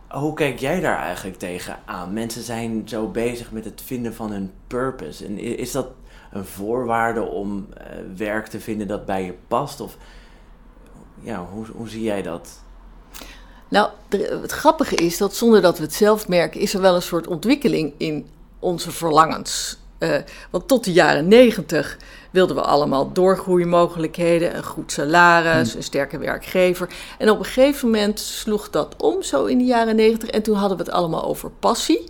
hoe kijk jij daar eigenlijk tegen aan? Mensen zijn zo bezig met het vinden van hun purpose. En is dat een voorwaarde om uh, werk te vinden dat bij je past? Of ja, hoe, hoe zie jij dat? Nou, het grappige is dat zonder dat we het zelf merken, is er wel een soort ontwikkeling in onze verlangens. Uh, want tot de jaren negentig wilden we allemaal doorgroeimogelijkheden, een goed salaris, hmm. een sterke werkgever. En op een gegeven moment sloeg dat om, zo in de jaren negentig. En toen hadden we het allemaal over passie.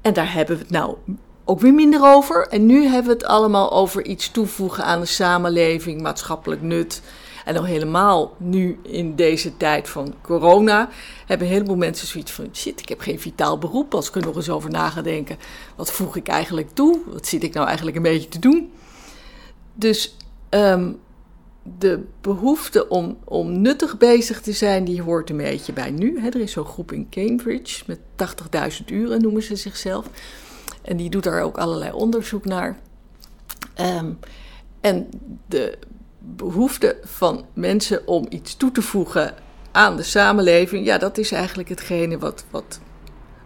En daar hebben we het nou ook weer minder over. En nu hebben we het allemaal over iets toevoegen aan de samenleving, maatschappelijk nut. En al helemaal nu in deze tijd van corona hebben een heleboel mensen zoiets van: shit, ik heb geen vitaal beroep. Als ik er nog eens over na ga denken, wat voeg ik eigenlijk toe? Wat zit ik nou eigenlijk een beetje te doen? Dus um, de behoefte om, om nuttig bezig te zijn, die hoort een beetje bij nu. er is zo'n groep in Cambridge met 80.000 uren, noemen ze zichzelf. En die doet daar ook allerlei onderzoek naar. Um, en de behoefte van mensen om iets toe te voegen aan de samenleving, ja, dat is eigenlijk hetgene wat, wat,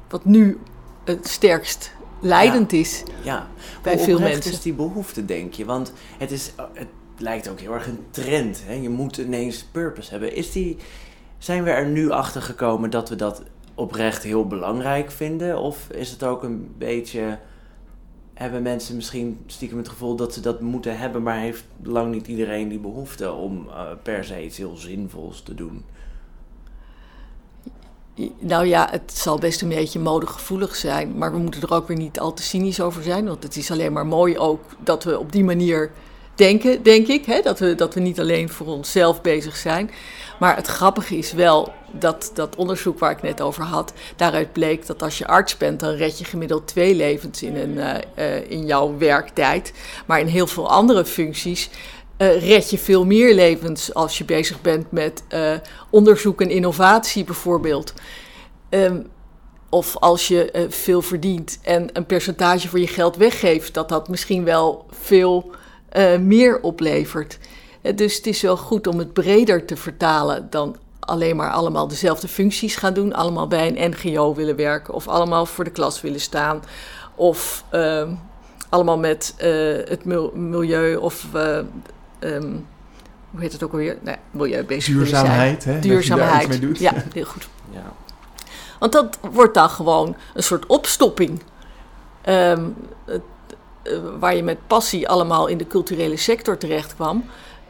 wat nu het sterkst leidend is ja. bij Hoe veel mensen. is die behoefte, denk je? Want het, is, het lijkt ook heel erg een trend. Hè? Je moet ineens purpose hebben. Is die, zijn we er nu achter gekomen dat we dat oprecht heel belangrijk vinden? Of is het ook een beetje hebben mensen misschien stiekem het gevoel dat ze dat moeten hebben, maar heeft lang niet iedereen die behoefte om uh, per se iets heel zinvols te doen? Nou ja, het zal best een beetje modegevoelig zijn, maar we moeten er ook weer niet al te cynisch over zijn, want het is alleen maar mooi ook dat we op die manier denken, denk ik. Hè? Dat, we, dat we niet alleen voor onszelf bezig zijn. Maar het grappige is wel dat dat onderzoek waar ik net over had, daaruit bleek dat als je arts bent, dan red je gemiddeld twee levens in, een, uh, in jouw werktijd. Maar in heel veel andere functies uh, red je veel meer levens als je bezig bent met onderzoek en innovatie bijvoorbeeld. Um, of als je veel verdient en een percentage voor je geld weggeeft, dat dat misschien wel veel meer oplevert. Dus het is wel goed om het breder te vertalen dan alleen maar allemaal dezelfde functies gaan doen, allemaal bij een NGO willen werken of allemaal voor de klas willen staan of uh, allemaal met uh, het milieu of uh, um, hoe heet het ook alweer? Nee, milieu bezig Duurzaamheid, hè? Duurzaamheid. Mee doet. Ja, *laughs* heel goed. Ja. Want dat wordt dan gewoon een soort opstopping. Um, het, waar je met passie allemaal in de culturele sector terecht kwam.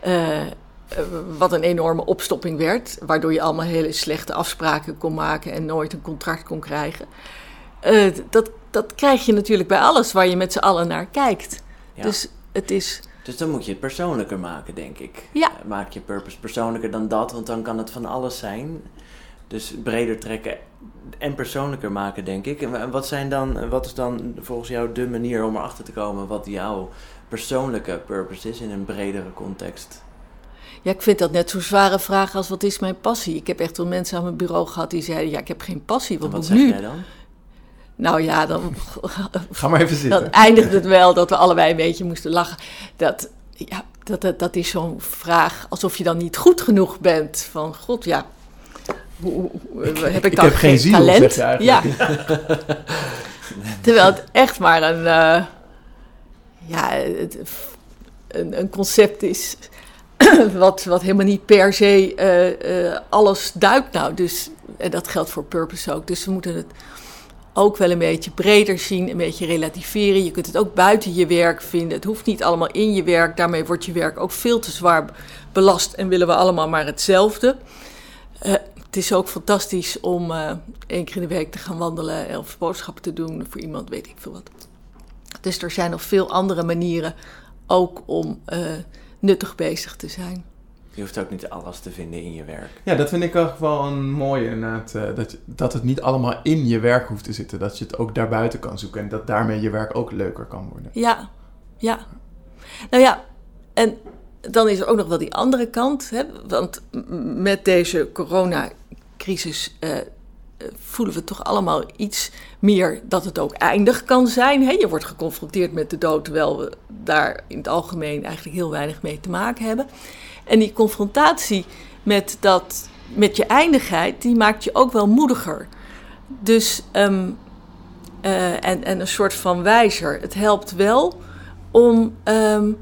Uh, eh, wat een enorme opstopping werd, waardoor je allemaal hele slechte afspraken kon maken en nooit een contract kon krijgen. Uh, dat, dat krijg je natuurlijk bij alles waar je met z'n allen naar kijkt. Dus het is. Dus dan moet je het persoonlijker maken, denk ik. Ja. Maak je purpose persoonlijker dan dat, want dan kan het van alles zijn. Dus breder trekken en persoonlijker maken, denk ik. En wat, zijn dan, wat is dan volgens jou de manier om erachter te komen wat jouw persoonlijke purpose is in een bredere context? Ja, ik vind dat net zo'n zware vraag als wat is mijn passie? Ik heb echt wel mensen aan mijn bureau gehad die zeiden, ja, ik heb geen passie. Wat, wat zeg nu? jij dan? Nou ja, dan... Ga maar even zitten. *laughs* Dan eindigt het wel dat we allebei een beetje moesten lachen. Dat, ja, dat, dat, dat is zo'n vraag alsof je dan niet goed genoeg bent. Van, god, ja, hoe, heb ik, ik dan heb geen, ziel, talent? ja. *laughs* Terwijl het echt maar een, uh, ja, een, een concept is *clears throat* wat, wat helemaal niet per se eh, eh, alles duidt nou. Dus, en dat geldt voor purpose ook. Dus we moeten het ook wel een beetje breder zien, een beetje relativeren. Je kunt het ook buiten je werk vinden. Het hoeft niet allemaal in je werk. Daarmee wordt je werk ook veel te zwaar belast en willen we allemaal maar hetzelfde. Uh, het is ook fantastisch om één keer in de week te gaan wandelen of boodschappen te doen voor iemand, weet ik veel wat. Dus er zijn nog veel andere manieren ook om uh, nuttig bezig te zijn. Je hoeft ook niet alles te vinden in je werk. Ja, dat vind ik ook wel een mooie inderdaad. Uh, dat, dat het niet allemaal in je werk hoeft te zitten. Dat je het ook daarbuiten kan zoeken. En dat daarmee je werk ook leuker kan worden. Ja, ja. Nou ja, en dan is er ook nog wel die andere kant. Hè? Want met deze coronacrisis uh, voelen we toch allemaal iets meer dat het ook eindig kan zijn. Je wordt geconfronteerd met de dood, terwijl we daar in het algemeen eigenlijk heel weinig mee te maken hebben. En die confrontatie met, dat, met je eindigheid, die maakt je ook wel moediger. Dus, um, uh, en, en een soort van wijzer. Het helpt wel om um,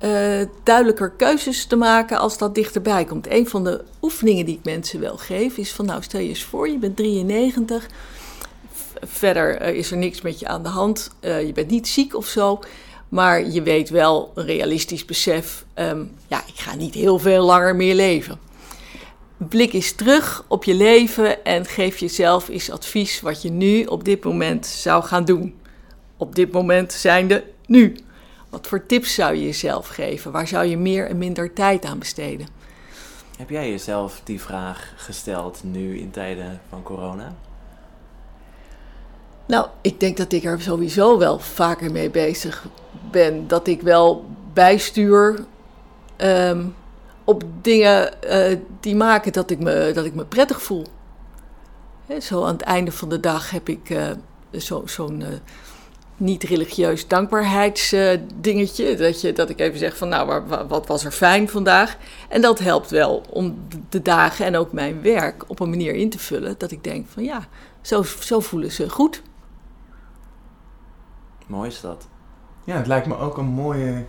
uh, duidelijker keuzes te maken als dat dichterbij komt. Een van de oefeningen die ik mensen wel geef is van nou stel je eens voor je bent 93, verder uh, is er niks met je aan de hand, uh, je bent niet ziek of zo, maar je weet wel een realistisch besef, um, ja ik ga niet heel veel langer meer leven. Blik eens terug op je leven en geef jezelf eens advies wat je nu op dit moment zou gaan doen. Op dit moment zijnde nu. Wat voor tips zou je jezelf geven? Waar zou je meer en minder tijd aan besteden? Heb jij jezelf die vraag gesteld nu in tijden van corona? Nou, ik denk dat ik er sowieso wel vaker mee bezig ben. Dat ik wel bijstuur um, op dingen uh, die maken dat ik me, dat ik me prettig voel. He, zo aan het einde van de dag heb ik uh, zo'n zo uh, niet-religieus dankbaarheidsdingetje. dat, je, dat ik even zeg van nou, wat was er fijn vandaag? En dat helpt wel om de dagen en ook mijn werk op een manier in te vullen. Dat ik denk van ja, zo, zo voelen ze goed. Mooi is dat. Ja, het lijkt me ook een mooie,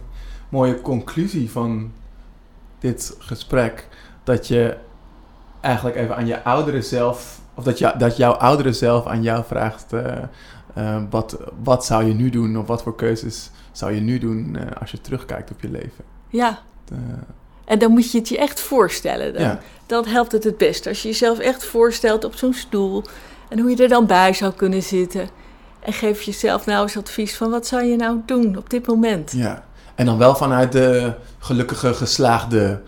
mooie conclusie van dit gesprek. Dat je eigenlijk even aan je oudere zelf, of dat, je, dat jouw oudere zelf aan jou vraagt: uh, uh, wat, wat zou je nu doen, of wat voor keuzes zou je nu doen uh, als je terugkijkt op je leven? Ja. en dan moet je het je echt voorstellen. Dan, ja. dan helpt het het best. Als je jezelf echt voorstelt op zo'n stoel en hoe je er dan bij zou kunnen zitten. En geef jezelf nou eens advies van wat zou je nou doen op dit moment. Ja, en dan wel vanuit de gelukkige, geslaagde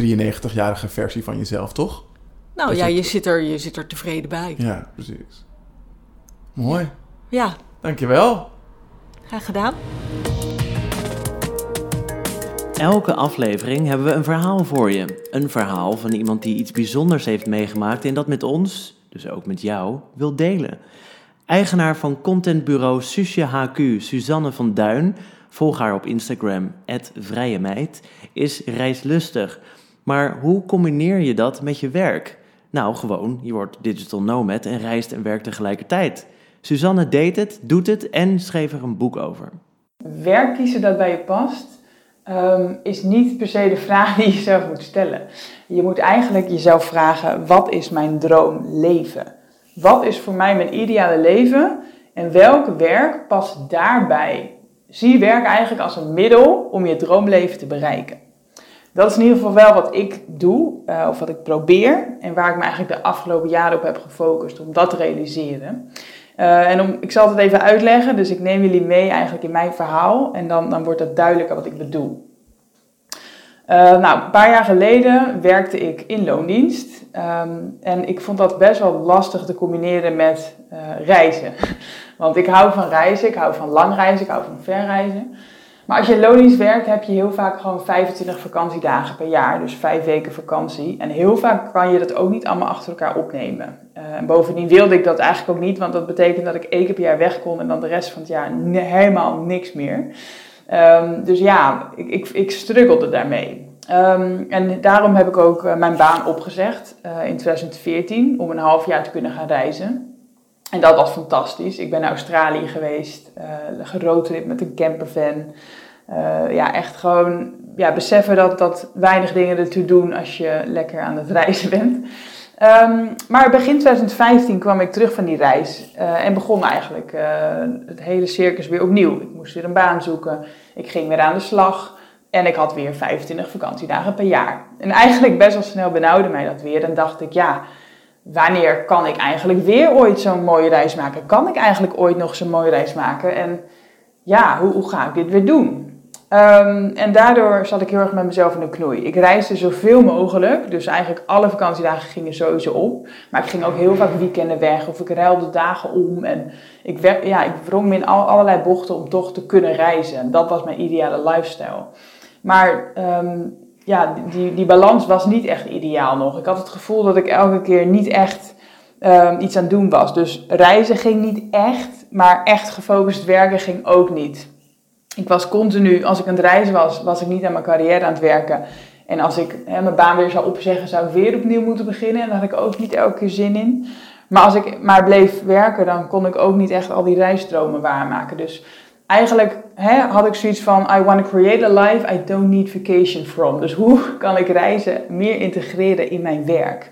93-jarige versie van jezelf, toch? Nou dat ja, je, je, zit er, je zit er tevreden bij. Ja, precies. Mooi. Ja. Dankjewel. Graag gedaan. Elke aflevering hebben we een verhaal voor je. Een verhaal van iemand die iets bijzonders heeft meegemaakt en dat met ons, dus ook met jou, wil delen. Eigenaar van contentbureau Susje HQ, Suzanne van Duin, volg haar op Instagram, Vrije Meid, is reislustig. Maar hoe combineer je dat met je werk? Nou, gewoon, je wordt digital nomad en reist en werkt tegelijkertijd. Suzanne deed het, doet het en schreef er een boek over. Werk kiezen dat bij je past, um, is niet per se de vraag die je zelf moet stellen. Je moet eigenlijk jezelf vragen: wat is mijn droomleven? Wat is voor mij mijn ideale leven en welk werk past daarbij? Zie werk eigenlijk als een middel om je droomleven te bereiken. Dat is in ieder geval wel wat ik doe, uh, of wat ik probeer, en waar ik me eigenlijk de afgelopen jaren op heb gefocust om dat te realiseren. Uh, en om, ik zal het even uitleggen, dus ik neem jullie mee eigenlijk in mijn verhaal en dan, dan wordt het duidelijker wat ik bedoel. Uh, nou, een paar jaar geleden werkte ik in loondienst um, en ik vond dat best wel lastig te combineren met uh, reizen. *laughs* Want ik hou van reizen, ik hou van lang reizen, ik hou van ver reizen. Maar als je loondienst werkt, heb je heel vaak gewoon 25 vakantiedagen per jaar. Dus vijf weken vakantie. En heel vaak kan je dat ook niet allemaal achter elkaar opnemen. Uh, en bovendien wilde ik dat eigenlijk ook niet, want dat betekent dat ik één keer per jaar weg kon en dan de rest van het jaar helemaal niks meer. Um, dus ja, ik, ik, ik struggelde daarmee. Um, en daarom heb ik ook uh, mijn baan opgezegd uh, in 2014 om een half jaar te kunnen gaan reizen. En dat was fantastisch. Ik ben naar Australië geweest, uh, met een campervan. Uh, ja, echt gewoon ja, beseffen dat, dat weinig dingen ertoe doen als je lekker aan het reizen bent. Ehm, maar begin 2015 kwam ik terug van die reis uh, en begon eigenlijk het hele circus weer opnieuw. Ik moest weer een baan zoeken, ik ging weer aan de slag en ik had weer 25 vakantiedagen per jaar. En eigenlijk best wel snel benauwde mij dat weer en dacht ik, ja, wanneer kan ik eigenlijk weer ooit zo'n mooie reis maken? Kan ik eigenlijk ooit nog zo'n mooie reis maken? En ja, hoe, hoe ga ik dit weer doen? Um, en daardoor zat ik heel erg met mezelf in de knoei. Ik reisde zoveel mogelijk, dus eigenlijk alle vakantiedagen gingen sowieso op. Maar ik ging ook heel vaak weekenden weg of ik ruilde dagen om. En ik, ja, ik wrong me in al, allerlei bochten om toch te kunnen reizen. Dat was mijn ideale lifestyle. Maar um, ja, die, die balans was niet echt ideaal nog. Ik had het gevoel dat ik elke keer niet echt um, iets aan het doen was. Dus reizen ging niet echt, maar echt gefocust werken ging ook niet. Ik was continu, als ik aan het reizen was, was ik niet aan mijn carrière aan het werken. En als ik mijn baan weer zou opzeggen, zou ik weer opnieuw moeten beginnen. En daar had ik ook niet elke keer zin in. Maar als ik maar bleef werken, dan kon ik ook niet echt al die reisstromen waarmaken. Dus eigenlijk hè, had ik zoiets van: I want to create a life I don't need vacation from. Dus hoe *laughs* kan ik reizen meer integreren in mijn werk?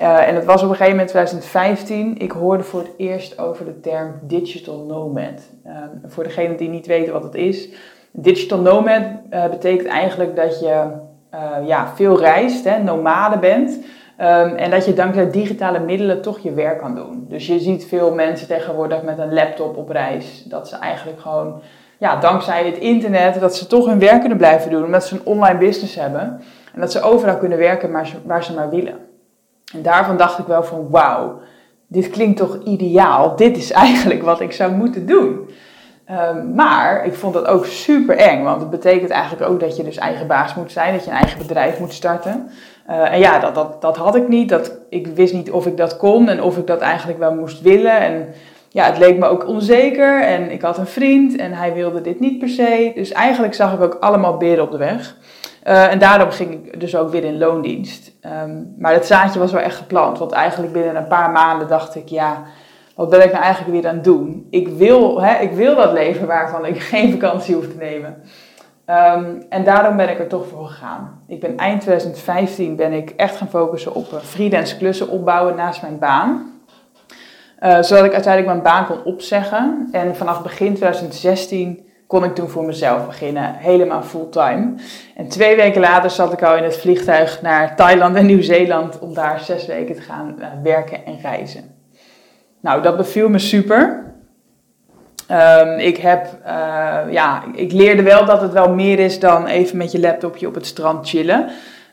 Uh, en het was op een gegeven moment 2015. Ik hoorde voor het eerst over de term digital nomad. Uh, voor degenen die niet weten wat het is. Digital nomad uh, betekent eigenlijk dat je ja, veel reist, hè, nomade bent. Um, en dat je dankzij digitale middelen toch je werk kan doen. Dus je ziet veel mensen tegenwoordig met een laptop op reis. Dat ze eigenlijk gewoon, ja, dankzij het internet, dat ze toch hun werk kunnen blijven doen. Omdat ze een online business hebben. En dat ze overal kunnen werken waar ze, waar ze maar willen. En daarvan dacht ik wel van wauw, dit klinkt toch ideaal. Dit is *laughs* eigenlijk wat ik zou moeten doen. Um, maar ik vond dat ook super eng, want het betekent eigenlijk ook dat je dus eigen baas moet zijn, dat je een eigen bedrijf moet starten. Uh, en ja, dat, dat, dat had ik niet. Dat, ik wist niet of ik dat kon en of ik dat eigenlijk wel moest willen. En ja, het leek me ook onzeker. En ik had een vriend en hij wilde dit niet per se. Dus eigenlijk zag ik ook allemaal beren op de weg. Uh, en daarom ging ik dus ook weer in loondienst. Um, maar het zaadje was wel echt geplant. Want eigenlijk binnen een paar maanden dacht ik, ja, wat ben ik nou eigenlijk weer aan het doen? Ik wil, hè, ik wil dat leven waarvan ik *laughs* geen vakantie hoef te nemen. Um, en daarom ben ik er toch voor gegaan. Ik ben eind 2015 ben ik echt gaan focussen op uh, freelance klussen opbouwen naast mijn baan. Uh, zodat ik uiteindelijk mijn baan kon opzeggen. En vanaf begin 2016 kon ik toen voor mezelf beginnen, helemaal fulltime. En twee weken later zat ik al in het vliegtuig naar Thailand en Nieuw-Zeeland om daar zes weken te gaan uh, werken en reizen. Nou, dat beviel me super. Um, ik, heb, uh, ja, ik leerde wel dat het wel meer is dan even met je laptopje op het strand chillen.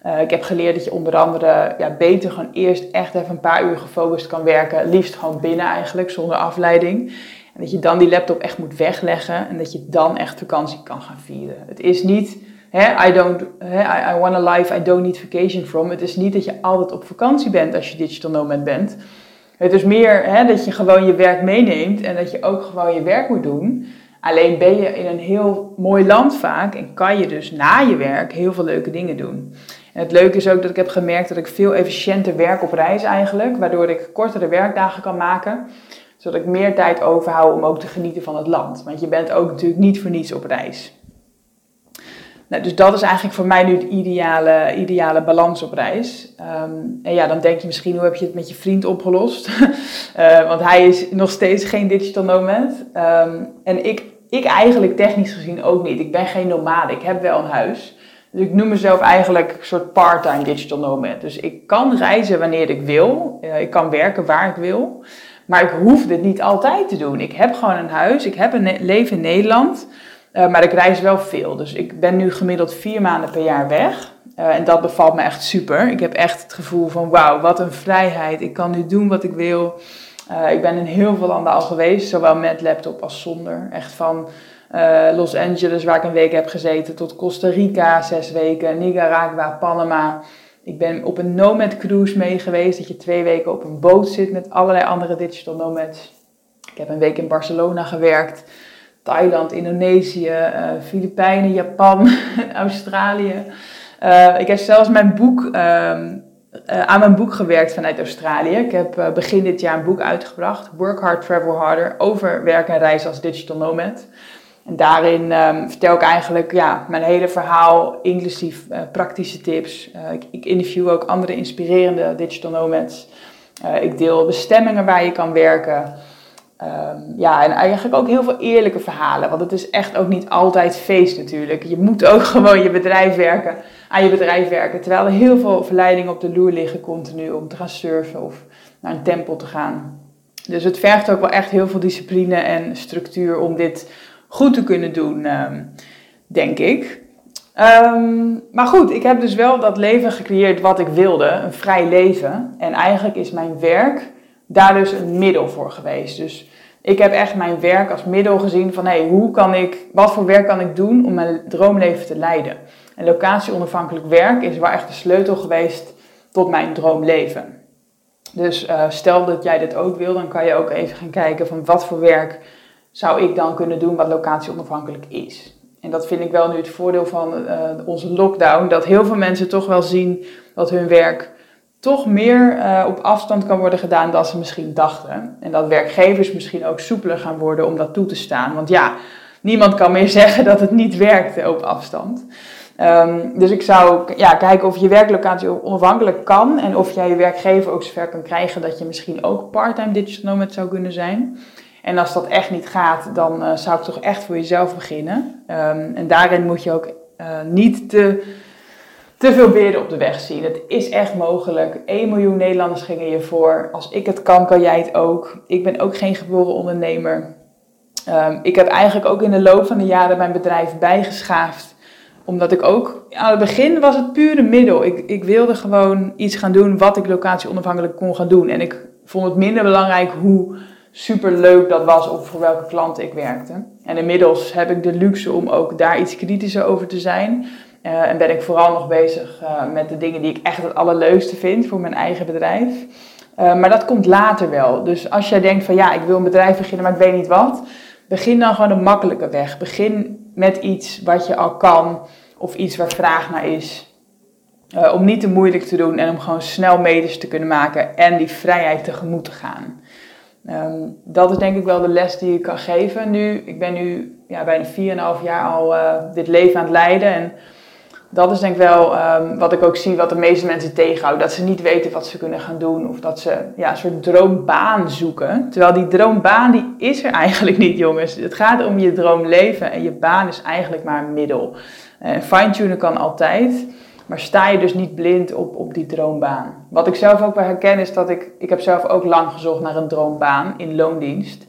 Uh, ik heb geleerd dat je onder andere ja, beter gewoon eerst echt even een paar uur gefocust kan werken. Liefst gewoon binnen eigenlijk, zonder afleiding. En dat je dan die laptop echt moet wegleggen en dat je dan echt vakantie kan gaan vieren. Het is niet, hè, I, don't, hè, I, I want a life I don't need vacation from. Het is niet dat je altijd op vakantie bent als je digital nomad bent. Het is meer hè, dat je gewoon je werk meeneemt en dat je ook gewoon je werk moet doen. Alleen ben je in een heel mooi land vaak en kan je dus na je werk heel veel leuke dingen doen. En het leuke is ook dat ik heb gemerkt dat ik veel efficiënter werk op reis eigenlijk, waardoor ik kortere werkdagen kan maken, zodat ik meer tijd overhoud om ook te genieten van het land. Want je bent ook natuurlijk niet voor niets op reis. Nou, dus dat is eigenlijk voor mij nu de ideale, ideale balans op reis. Um, en ja, dan denk je misschien, hoe heb je het met je vriend opgelost? uh, *laughs* want hij is nog steeds geen digital nomad. Um, en ik, ik eigenlijk technisch gezien ook niet. Ik ben geen nomade, ik heb wel een huis. Dus ik noem mezelf eigenlijk een soort part-time digital nomad. Dus ik kan reizen wanneer ik wil. Uh, ik kan werken waar ik wil. Maar ik hoef dit niet altijd te doen. Ik heb gewoon een huis, ik heb een leven in Nederland... Uh, maar ik reis wel veel. Dus ik ben nu gemiddeld vier maanden per jaar weg. Uh, en dat bevalt me echt super. Ik heb echt het gevoel van wauw, wat een vrijheid. Ik kan nu doen wat ik wil. Uh, ik ben in heel veel landen al geweest, zowel met laptop als zonder. Echt van Los Angeles, waar ik een week heb gezeten, tot Costa Rica, zes weken, Nicaragua, Panama. Ik ben op een nomad cruise mee geweest, dat je twee weken op een boot zit met allerlei andere digital nomads. Ik heb een week in Barcelona gewerkt. Thailand, Indonesië, uh, Filipijnen, Japan, *laughs* Australië. Uh, ik heb zelfs mijn boek, uh, aan mijn boek gewerkt vanuit Australië. Ik heb begin dit jaar een boek uitgebracht, Work Hard, Travel Harder, over werk en reizen als digital nomad. En daarin ehm, vertel ik eigenlijk ja, mijn hele verhaal, inclusief eh, praktische tips. Eh, ik, ik, interview ook andere inspirerende digital nomads. Ik deel bestemmingen waar je kan werken. Ehm, ja, en eigenlijk ook heel veel eerlijke verhalen. Want het is echt ook niet altijd feest natuurlijk. Je moet ook *laughs* gewoon je bedrijf werken, aan je bedrijf werken. Terwijl er heel veel verleidingen op de loer liggen continu om te gaan surfen of naar een tempel te gaan. Dus het vergt ook wel echt heel veel discipline en structuur om dit goed te kunnen doen, ehm, denk ik. Ehm, maar goed, ik heb dus wel dat leven gecreëerd wat ik wilde, een vrij leven. En eigenlijk is mijn werk daar dus een middel voor geweest. Dus ik heb echt mijn werk als middel gezien van hey, hoe kan ik, wat voor werk kan ik doen om mijn droomleven te leiden. En locatie-onafhankelijk werk is wel echt de sleutel geweest tot mijn droomleven. Dus uh, stel dat jij dit ook wil, dan kan je ook even gaan kijken van wat voor werk zou ik dan kunnen doen wat locatie-onafhankelijk is. En dat vind ik wel nu het voordeel van uh, onze lockdown, dat heel veel mensen toch wel zien dat hun werk toch meer uh, op afstand kan worden gedaan dan ze misschien dachten. En dat werkgevers misschien ook soepeler gaan worden om dat toe te staan. Want ja, niemand kan meer *laughs* zeggen dat het niet werkt op afstand. Um, dus ik zou ja, kijken of je werklocatie onafhankelijk kan en of jij je werkgever ook zover kan krijgen dat je misschien ook parttime digital nomad zou kunnen zijn. En als dat echt niet gaat, dan uh, zou ik toch echt voor jezelf beginnen. Um, en daarin moet je ook uh, niet te te veel beelden op de weg zien. Het is echt mogelijk. 1 miljoen Nederlanders gingen je voor. Als ik het kan, kan jij het ook. Ik ben ook geen geboren ondernemer. Um, ik heb eigenlijk ook in de loop van de jaren mijn bedrijf bijgeschaafd. Omdat ik ook, aan het begin was het pure middel. Ik, ik wilde gewoon iets gaan doen wat ik locatie onafhankelijk kon gaan doen. En ik vond het minder belangrijk hoe super leuk dat was of voor welke klant ik werkte. En inmiddels heb ik de luxe om ook daar iets kritischer over te zijn. Uh, en ben ik vooral nog bezig uh, met de dingen die ik echt het allerleukste vind voor mijn eigen bedrijf. Uh, maar dat komt later wel. Dus als jij denkt van ja, ik wil een bedrijf beginnen, maar ik weet niet wat. Begin dan gewoon een makkelijke weg. Begin met iets wat je al kan of iets waar vraag naar is. om niet te moeilijk te doen en om gewoon snel meters te kunnen maken en die vrijheid tegemoet te gaan. Um, dat is denk ik wel de les die ik kan geven nu. Ik ben nu ja, bijna 4,5 jaar al dit leven aan het leiden. En dat is denk ik wel um, wat ik ook zie wat de meeste mensen tegenhoudt. Dat ze niet weten wat ze kunnen gaan doen of dat ze ja, een soort droombaan zoeken. Terwijl die droombaan die is er eigenlijk niet jongens. Het gaat om je droomleven en je baan is eigenlijk maar een middel. Uh, fine-tunen kan altijd, maar sta je dus niet blind op, op die droombaan. Wat ik zelf ook wel herken is dat ik, ik heb zelf ook lang gezocht naar een droombaan in loondienst.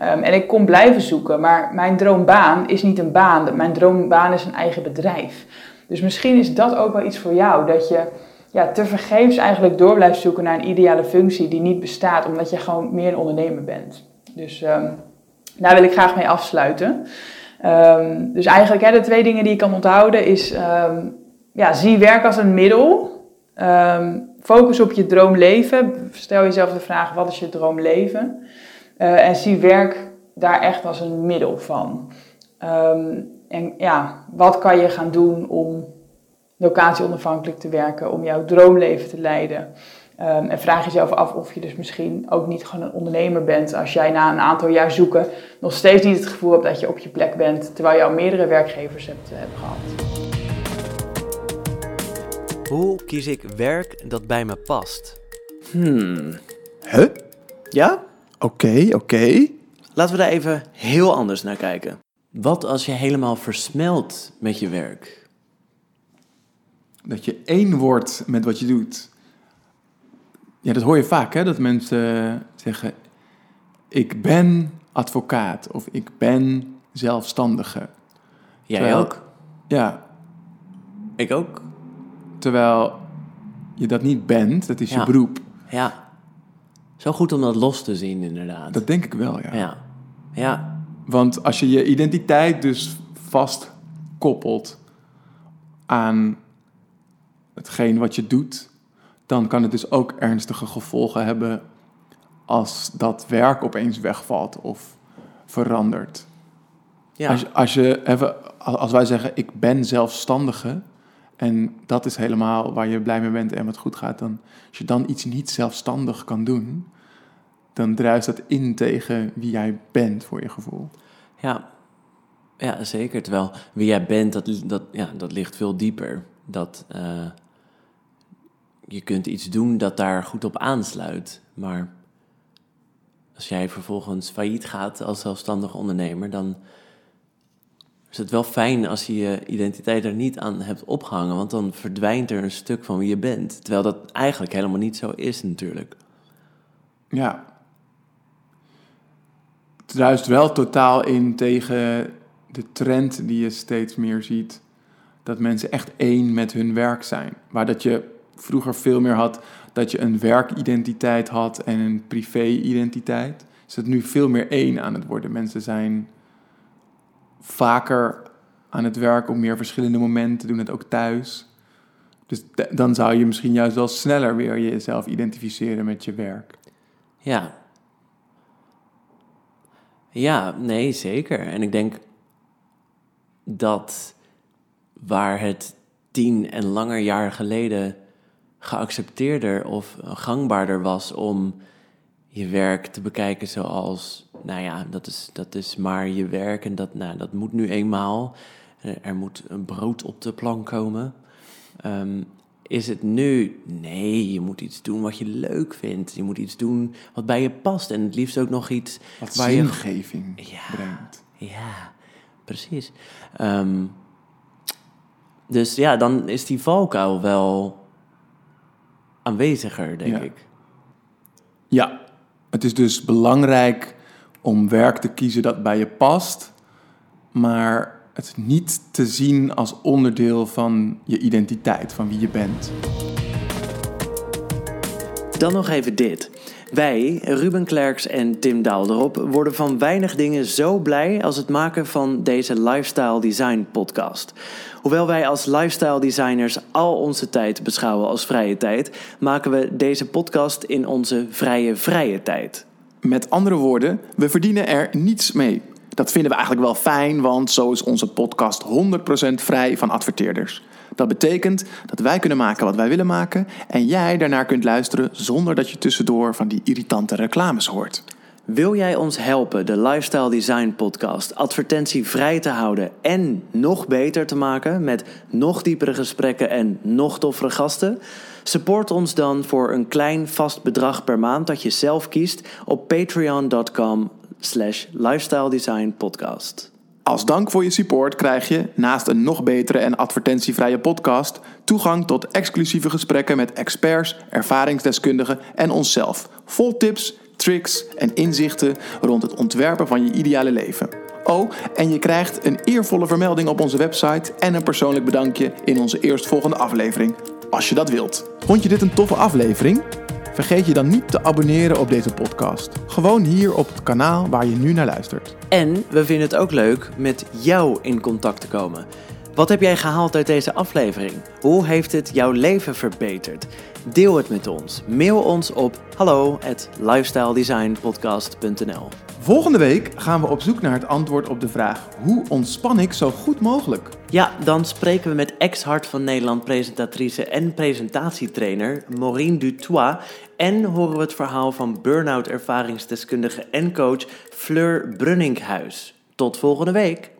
Um, en ik kon blijven zoeken, maar mijn droombaan is niet een baan. Mijn droombaan is een eigen bedrijf. Dus misschien is dat ook wel iets voor jou. Dat je ja, tevergeefs eigenlijk door blijft zoeken naar een ideale functie die niet bestaat, omdat je gewoon meer een ondernemer bent. Dus um, daar wil ik graag mee afsluiten. Um, dus eigenlijk hè, de twee dingen die je kan onthouden is, um, ja, zie werk als een middel. focus op je droomleven. Stel jezelf de vraag, wat is je droomleven? Uh, en zie werk daar echt als een middel van. En ja, wat kan je gaan doen om locatie onafhankelijk te werken, om jouw droomleven te leiden? Um, en vraag jezelf af of je dus misschien ook niet gewoon een ondernemer bent als jij na een aantal jaar zoeken nog steeds niet het gevoel hebt dat je op je plek bent, terwijl je al meerdere werkgevers hebt, hebt gehad. Hoe kies ik werk dat bij me past? Hmm. Huh? Ja? Oké, okay, oké. Okay. Laten we daar even heel anders naar kijken. Wat als je helemaal versmelt met je werk? Dat je één wordt met wat je doet. Ja, dat hoor je vaak, hè? Dat mensen zeggen: Ik ben advocaat of ik ben zelfstandige. Jij Terwijl, ook? Ja. Ik ook. Terwijl je dat niet bent, dat is ja. je beroep. Ja. Zo goed om dat los te zien, inderdaad. Dat denk ik wel, ja. Ja. Ja. Want als je je identiteit dus vastkoppelt aan hetgeen wat je doet, dan kan het dus ook ernstige gevolgen hebben als dat werk opeens wegvalt of verandert. Ja. Als, als, je even, als wij zeggen, ik ben zelfstandige, en dat is helemaal waar je blij mee bent en wat goed gaat, dan als je dan iets niet zelfstandig kan doen, dan druist dat in tegen wie jij bent voor je gevoel. Ja, Ja, zeker. Terwijl wie jij bent, dat, dat, ja, dat ligt veel dieper. Dat uh, je kunt iets doen dat daar goed op aansluit. Maar als jij vervolgens failliet gaat als zelfstandig ondernemer, dan is het wel fijn als je je identiteit er niet aan hebt opgehangen. Want dan verdwijnt er een stuk van wie je bent. Terwijl dat eigenlijk helemaal niet zo is natuurlijk. Ja. Druist wel totaal in tegen de trend die je steeds meer ziet. Dat mensen echt één met hun werk zijn. Waar dat je vroeger veel meer had dat je een werkidentiteit had en een privé-identiteit. Is het nu veel meer één aan het worden. Mensen zijn vaker aan het werk op meer verschillende momenten, doen het ook thuis. Dus dan zou je misschien juist wel sneller weer jezelf identificeren met je werk. Ja. Ja, nee, zeker. En ik denk dat waar het tien en langer jaar geleden geaccepteerder of gangbaarder was om je werk te bekijken zoals, nou ja, dat is, dat is maar je werk en dat, nou, dat moet nu eenmaal. Er moet een brood op de plank komen. Ehm, is het nu, nee, je moet iets doen wat je leuk vindt. Je moet iets doen wat bij je past en het liefst ook nog iets wat waar zingeving je ja, brengt. Ja, precies. Um, dus ja, dan is die valkuil wel aanweziger, denk ik. Ja, het is dus belangrijk om werk te kiezen dat bij je past, maar het niet te zien als onderdeel van je identiteit, van wie je bent. Dan nog even dit. Wij, Ruben Klerks en Tim Daalderop, worden van weinig dingen zo blij als het maken van deze Lifestyle Design podcast. Hoewel wij als lifestyle designers al onze tijd beschouwen als vrije tijd, maken we deze podcast in onze vrije vrije tijd. Met andere woorden, we verdienen er niets mee. Dat vinden we eigenlijk wel fijn, want zo is onze podcast 100% vrij van adverteerders. Dat betekent dat wij kunnen maken wat wij willen maken en jij daarnaar kunt luisteren zonder dat je tussendoor van die irritante reclames hoort. Wil jij ons helpen de Lifestyle Design Podcast advertentievrij te houden en nog beter te maken met nog diepere gesprekken en nog toffere gasten? Support ons dan voor een klein vast bedrag per maand dat je zelf kiest op patreon.com slash lifestyle design podcast. Als dank voor je support krijg je, naast een nog betere en advertentievrije podcast, toegang tot exclusieve gesprekken met experts, ervaringsdeskundigen en onszelf. Vol tips, tricks en inzichten rond het ontwerpen van je ideale leven. Oh, en je krijgt een eervolle vermelding op onze website en een persoonlijk bedankje in onze eerstvolgende aflevering, als je dat wilt. Vond je dit een toffe aflevering? Vergeet je dan niet te abonneren op deze podcast. Gewoon hier op het kanaal waar je nu naar luistert. En we vinden het ook leuk met jou in contact te komen. Wat heb jij gehaald uit deze aflevering? Hoe heeft het jouw leven verbeterd? Deel het met ons. Mail ons op hallo at lifestyledesignpodcast.nl Volgende week gaan we op zoek naar het antwoord op de vraag: hoe ontspan ik zo goed mogelijk? Ja, dan spreken we met ex-Hart van Nederland presentatrice en presentatietrainer Maureen Dutois en horen we het verhaal van burn-out ervaringsdeskundige en coach Fleur Brunninkhuis. Tot volgende week.